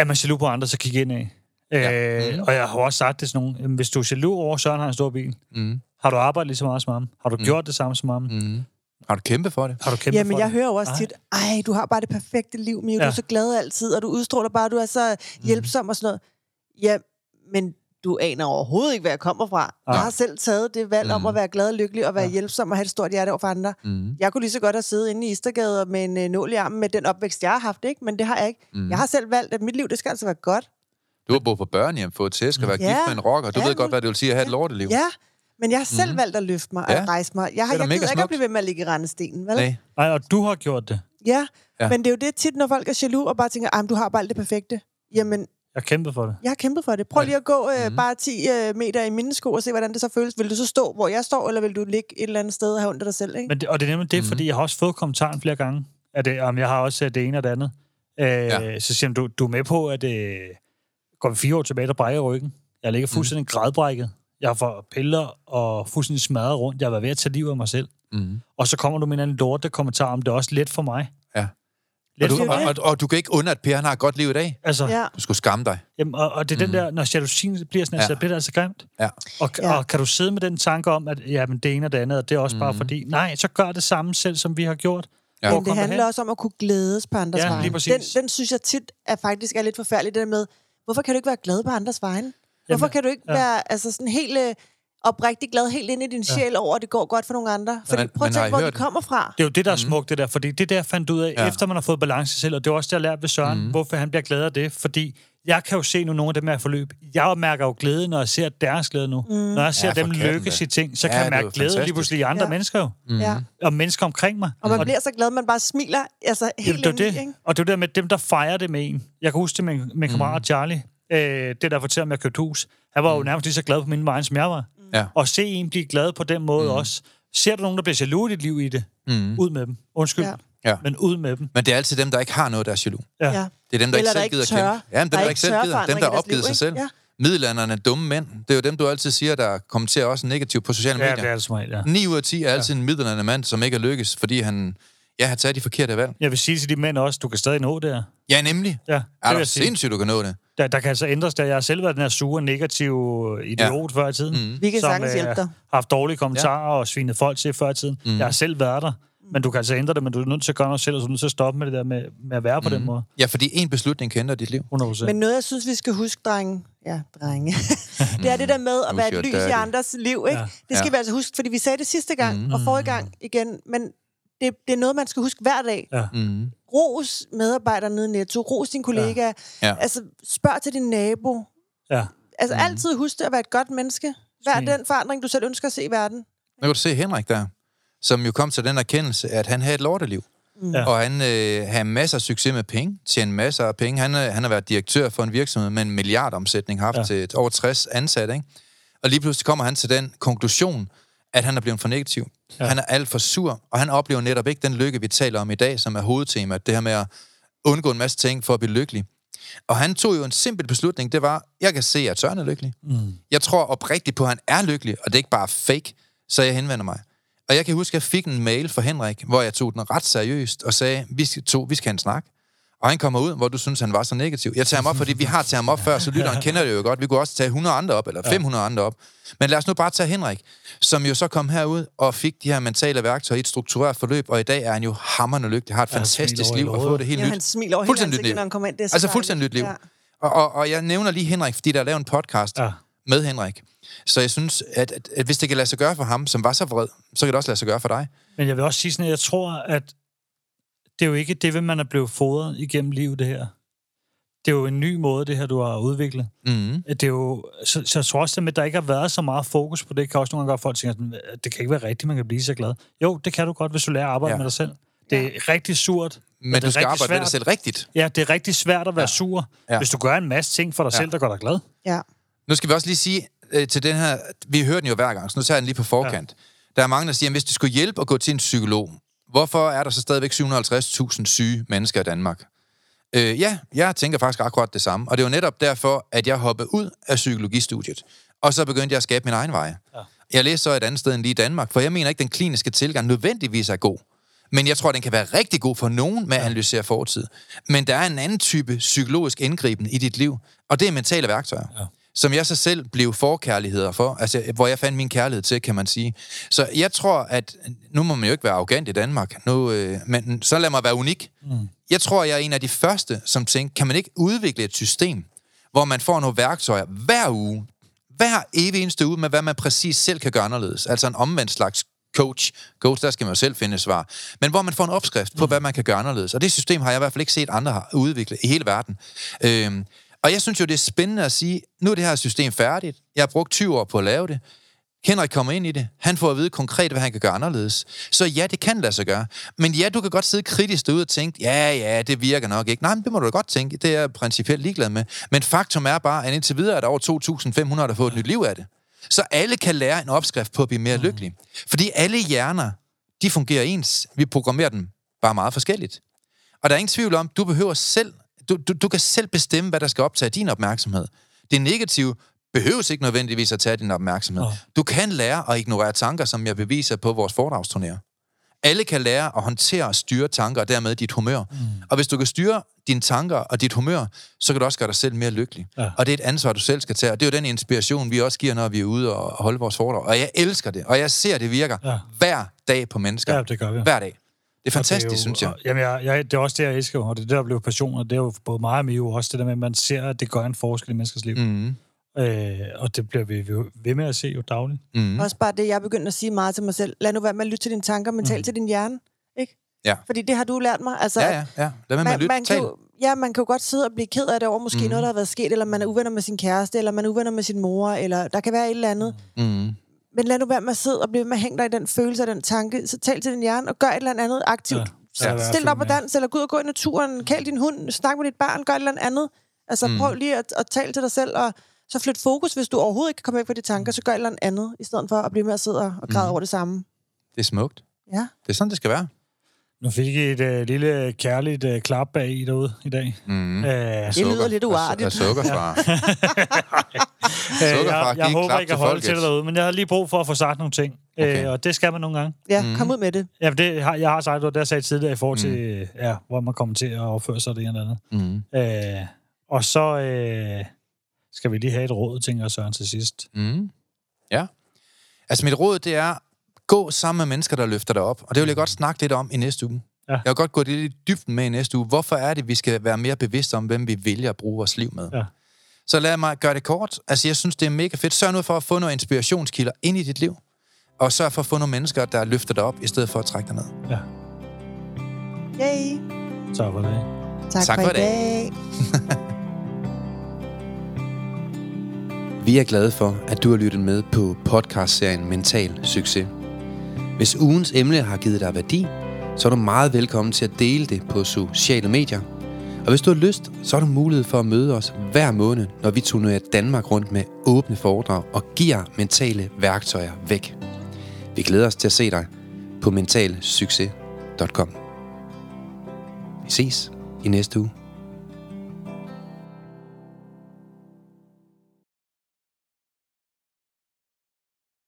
at man er jaloux på andre, så kig ind af. Øh, Og jeg har også sagt det til nogen, jamen, hvis du er jaloux over, Søren har en stor bil, Mm. har du arbejdet lige så meget som ham? Har du gjort det samme som ham? Mm. Har du kæmpet for det? Har du kæmpet Jamen, for jeg det? hører jo også Nej. tit, ej, du har bare det perfekte liv, Mio. Du Ja. er så glad altid, og du udstråler bare, du er så hjælpsom og sådan noget. Ja, men du aner overhovedet ikke, hvad jeg kommer fra. Jeg har selv taget det valg om at være glad og lykkelig, og være Ja. hjælpsom og have et stort hjerte over for andre. Mm. Jeg kunne lige så godt have siddet inde i Istergade med en øh, nål i armen med den opvækst, jeg har haft, ikke? Men det har jeg ikke. Mm. Jeg har selv valgt, at mit liv, det skal altså være godt. Du har boet på børnehjem, fået tæsk og været Ja. gift med en rocker. Du Ja, ved godt, hvad det vil sige at have et lorteliv. Ja, men jeg har selv valgt at løfte mig og Ja. rejse mig. Jeg, har, jeg gider ikke at blive ved med at ligge i rendestenen, vel? Nej. Nej, og du har gjort det. Ja. Ja. ja, men det er jo det tit, når folk er jaloux og bare tænker, at du har bare alt det perfekte. Jamen, Jeg kæmpet for det. jeg har kæmpet for det. Prøv lige at gå øh, Mhm. bare 10 øh, meter i mine sko og se, hvordan det så føles. Vil du så stå, hvor jeg står, eller vil du ligge et eller andet sted og have ondt af dig selv? Ikke? Men det, og det er nemlig det, mm. fordi jeg har også fået kommentaren flere gange, at det, om jeg har også øh, det ene og det andet. Øh, ja. Så siger du, du er med på, at øh, går vi fire år tilbage, der brækker ryggen. Jeg ligger fuldstændig mm. grædbrækket. Jeg har fået piller og fuldstændig smadret rundt. Jeg har været ved at tage livet af mig selv. Mm. Og så kommer du med en anden lorte kommentar om, det er også let for mig. Og du, og, og, og du kan ikke undre, at Per han har et godt liv i dag. Altså, ja. Du skulle skamme dig. jamen, og, og det er mm. den der, når jalousien bliver sådan, Ja. ja. så bliver det altså grimt. Ja. Og, ja. Og kan du sidde med den tanke om, at jamen, det ene og det andet, og det er også mm. bare fordi, nej, så gør det samme selv, som vi har gjort. Ja. Hvor Men det handler hen? også om at kunne glædes på andres Ja, vegne. Den, den synes jeg tit er faktisk er lidt forfærdelig, det der med, hvorfor kan du ikke være glad på andres vegne? Hvorfor Jamen, kan du ikke ja. ja. være altså sådan helt øh, oprigtig glad, helt ind i din sjæl over, at det går godt for nogle andre? Fordi Men- prøv at tænke, hvor de kommer fra. Det er jo det, der er smukt, det der. Fordi det der jeg fandt ud af, Ja. ja. efter man har fået balance selv, og det er også det, jeg har lært ved Søren, mm. hvorfor han bliver glad af det. Fordi jeg kan jo se nu nogle af dem her forløb. Jeg mærker jo glæde, når jeg ser deres glæde nu. Mm. Når jeg ser Ja, dem lykkes i ting, så Ja, kan jeg det mærke glæde lige pludselig i andre Ja. mennesker jo. Mm. Ja. Og mennesker omkring mig. Og man bliver så glad, man bare smiler altså helt det ind i, det. ikke? Og det er det med dem, der fejrer det med en. Jeg kan huske det med min, min kammerat Mhm. Charlie. Øh, det, der fortæller mig, at jeg købte hus. Han var jo nærmest lige så glad på min vej, som jeg var. Ja. Og se en blive glad på den måde mm. også. Ser du nogen, der bliver jaloux i dit liv i det? Mm. Ud med dem. Undskyld. Ja. Ja. Men ud med dem. Men det er altid dem, der ikke har noget, der er jaloux. Ja. Ja. Det er dem, der Eller ikke selv ikke gider kæmpe. Ja, men dem, Der der, ikke selv gider. Dem, der opgivet liv, sig selv. Ja. Middelalderne er dumme mænd. Det er jo dem, du altid siger, der kommenterer også negativt på sociale Ja, medier. det er det som regel, ja. 9 ud af 10 er altid en middelalderne mand, som ikke er lykkes, fordi han ja, har taget de forkerte valg. Jeg vil sige til de mænd også, du kan stadig nå det her. Ja, nemlig. Ja, det Er du jeg sige. sindssygt, du kan nå det? Der, der kan altså ændres der. Jeg har selv været den her sure, negative idiot ja. før i tiden. Mm. Vi kan sagtens hjælpe dig. har haft dårlige kommentarer ja. og svinet folk til før i tiden. Mm. Jeg har selv været der. Men du kan altså ændre det, men du er nødt til at gøre noget selv, og så er du nødt til at stoppe med det der med, med at være på mm. den måde. Ja, fordi en beslutning kan ændre dit liv. 100%. Men noget, jeg synes, vi skal huske, drenge, ja, drenge, det er det der med at være et lys i andres liv, ikke? Ja. Det skal Ja. vi altså huske, fordi vi sagde det sidste gang, Mm. og forrige gang igen, men det, det er noget, man skal huske hver dag. Ja. Mm. Ros medarbejdere nede i Netto, ros din kollega, ja. Ja. altså spørg til din nabo. Ja. Altså mm. altid husk det at være et godt menneske. Vær Fint. den forandring, du selv ønsker at se i verden. Nu kan du se Henrik der, som jo kom til den erkendelse, at han havde et lorteliv. Ja. Og han øh, har masser af succes med penge, tjener masser af penge. Han, øh, han har været direktør for en virksomhed med en milliardomsætning, haft Ja. ja. til over 60 ansatte. Ikke? Og lige pludselig kommer han til den konklusion, at han er blevet for negativ. Ja. Han er alt for sur, og han oplever netop ikke den lykke, vi taler om i dag, som er hovedtemaet. Det her med at undgå en masse ting for at blive lykkelig. Og han tog jo en simpel beslutning, det var, jeg kan se, at Søren er lykkelig. Mm. Jeg tror oprigtigt på, at han er lykkelig, og det er ikke bare fake, så jeg henvender mig. Og jeg kan huske, at jeg fik en mail fra Henrik, hvor jeg tog den ret seriøst og sagde, vi skal, to, vi skal have en snak. Og han kommer ud, hvor du synes, han var så negativ. Jeg tager ham op, fordi vi har taget ham op før, så lytteren kender det jo godt. Vi kunne også tage 100 andre op, eller 500 andre op. Men lad os nu bare tage Henrik, som jo så kom herud og fik de her mentale værktøjer i et struktureret forløb, og i dag er han jo hammerende lykkelig, har et Ja, fantastisk liv og fået det helt Ja, nyt. han smiler over hele Fuldstændig nyt liv. når han kommer ind. Det er så Altså fuldstændig nyt liv. Ja. Og, og, og jeg nævner lige Henrik, fordi der er lavet en podcast Ja. ja. med Henrik. Så jeg synes, at, at, at hvis det kan lade sig gøre for ham, som var så vred, så kan det også lade sig gøre for dig. Men jeg vil også sige sådan, at jeg tror, at det er jo ikke det, man er blevet fodret igennem livet, det her. Det er jo en ny måde, det her, du har udviklet. Mm. Det er jo, så, så jeg tror også, at der ikke har været så meget fokus på det, kan også nogle gange gøre, at folk tænker, sådan, at det kan ikke være rigtigt, man kan blive så glad. Jo, det kan du godt, hvis du lærer at arbejde ja. Ja. med dig selv. Det er rigtig surt. Men det er du skal arbejde med dig svært. selv rigtigt. Ja, det er rigtig svært at være ja. sur, ja. Ja. hvis du gør en masse ting for dig ja. Ja. selv, der gør dig glad. Ja. Nu skal vi også lige sige øh, til den her, vi hører den jo hver gang, så nu tager jeg den lige på forkant. Ja. Der er mange, der siger, at hvis det skulle hjælpe at gå til en psykolog, Hvorfor er der så stadigvæk 750.000 syge mennesker i Danmark? Øh, ja, jeg tænker faktisk akkurat det samme. Og det var netop derfor, at jeg hoppede ud af psykologistudiet. Og så begyndte jeg at skabe min egen vej. Ja. Jeg læste så et andet sted end lige i Danmark, for jeg mener ikke, at den kliniske tilgang nødvendigvis er god. Men jeg tror, den kan være rigtig god for nogen med at analysere fortid. Men der er en anden type psykologisk indgriben i dit liv, og det er mentale værktøjer. Ja som jeg så selv blev forkærligheder for, altså hvor jeg fandt min kærlighed til, kan man sige. Så jeg tror, at nu må man jo ikke være arrogant i Danmark, nu, øh, men så lad mig være unik. Mm. Jeg tror, jeg er en af de første, som tænker, kan man ikke udvikle et system, hvor man får nogle værktøjer hver uge, hver evig eneste uge, med hvad man præcis selv kan gøre anderledes. Altså en omvendt slags coach. Coach, der skal man jo selv finde svar. Men hvor man får en opskrift på, mm. hvad man kan gøre anderledes. Og det system har jeg i hvert fald ikke set andre udvikle i hele verden. Øhm, og jeg synes jo, det er spændende at sige, nu er det her system færdigt. Jeg har brugt 20 år på at lave det. Henrik kommer ind i det. Han får at vide konkret, hvad han kan gøre anderledes. Så ja, det kan lade sig gøre. Men ja, du kan godt sidde kritisk derude og tænke, ja, ja, det virker nok ikke. Nej, men det må du godt tænke. Det er jeg principielt ligeglad med. Men faktum er bare, at indtil videre er der over 2.500, der har fået et nyt liv af det. Så alle kan lære en opskrift på at blive mere mm. lykkelig. Fordi alle hjerner, de fungerer ens. Vi programmerer dem bare meget forskelligt. Og der er ingen tvivl om, du behøver selv du, du, du kan selv bestemme, hvad der skal optage din opmærksomhed. Det negative behøves ikke nødvendigvis at tage din opmærksomhed. Oh. Du kan lære at ignorere tanker, som jeg beviser på vores foredragsturnéer. Alle kan lære at håndtere og styre tanker, og dermed dit humør. Mm. Og hvis du kan styre dine tanker og dit humør, så kan du også gøre dig selv mere lykkelig. Ja. Og det er et ansvar, du selv skal tage. Og det er jo den inspiration, vi også giver, når vi er ude og holde vores foredrag. Og jeg elsker det, og jeg ser, det virker ja. hver dag på mennesker. Ja, det gør vi. Hver dag. Det er fantastisk, det er jo, synes jeg. Jamen, jeg, jeg, det er også det, jeg elsker, og det er det, der blev passion, og det er jo både mig og Mio også det der med, at man ser, at det gør en forskel i menneskers liv. Mm. Øh, og det bliver vi ved med at se jo dagligt. Mm. Også bare det, jeg begynder at sige meget til mig selv. Lad nu være med at lytte til dine tanker, men tal mm. til din hjerne. Ikke? Ja. Fordi det har du lært mig. Altså, ja, ja, ja. Lad med, man, med at lytte. Man kan, ja, man kan jo godt sidde og blive ked af det over måske mm. noget, der har været sket, eller man er uvenner med sin kæreste, eller man er uvenner med sin mor, eller der kan være et eller andet. Mm. Men lad nu være med at sidde og blive med at hænge dig i den følelse og den tanke. Så tal til din hjerne og gør et eller andet aktivt. Ja Ja. Stil dig op og dans, eller gå ud og gå i naturen, kald din hund, snak med dit barn, gør et eller andet. Altså mm. prøv lige at, at tale til dig selv, og så flyt fokus, hvis du overhovedet ikke kan komme væk fra de tanker, så gør et eller andet, i stedet for at blive med at sidde og græde mm. over det samme. Det er smukt. Ja. Det er sådan, det skal være. Nu fik I et uh, lille kærligt uh, klap bag i derude i dag. Mm. Uh, det sukker, lyder lidt uartigt. Og, sukkerfar. sukkerfar jeg, jeg håber ikke at holde til det derude, men jeg har lige brug for at få sagt nogle ting. Okay. Uh, og det skal man nogle gange. Ja, mm. kom ud med det. Ja, det har, jeg har sagt, det jeg sagde tidligere i forhold til, mm. ja, hvor man kommer til at opføre sig det ene eller andet. Mm. Uh, og så uh, skal vi lige have et råd, tænker jeg, Søren, til sidst. Mm. Ja. Altså mit råd, det er, gå sammen med mennesker, der løfter dig op. Og det vil jeg godt snakke lidt om i næste uge. Ja. Jeg vil godt gå lidt i dybden med i næste uge. Hvorfor er det, vi skal være mere bevidste om, hvem vi vælger at bruge vores liv med? Ja. Så lad mig gøre det kort. Altså, jeg synes, det er mega fedt. Sørg nu for at få nogle inspirationskilder ind i dit liv. Og sørg for at få nogle mennesker, der løfter dig op, i stedet for at trække dig ned. Ja. Yay. Tak for det. Tak, tak for, for i dag. Vi er glade for, at du har lyttet med på podcastserien Mental Succes. Hvis ugens emne har givet dig værdi, så er du meget velkommen til at dele det på sociale medier. Og hvis du har lyst, så har du mulighed for at møde os hver måned, når vi turnerer Danmark rundt med åbne foredrag og giver mentale værktøjer væk. Vi glæder os til at se dig på mentalsucces.com. Vi ses i næste uge.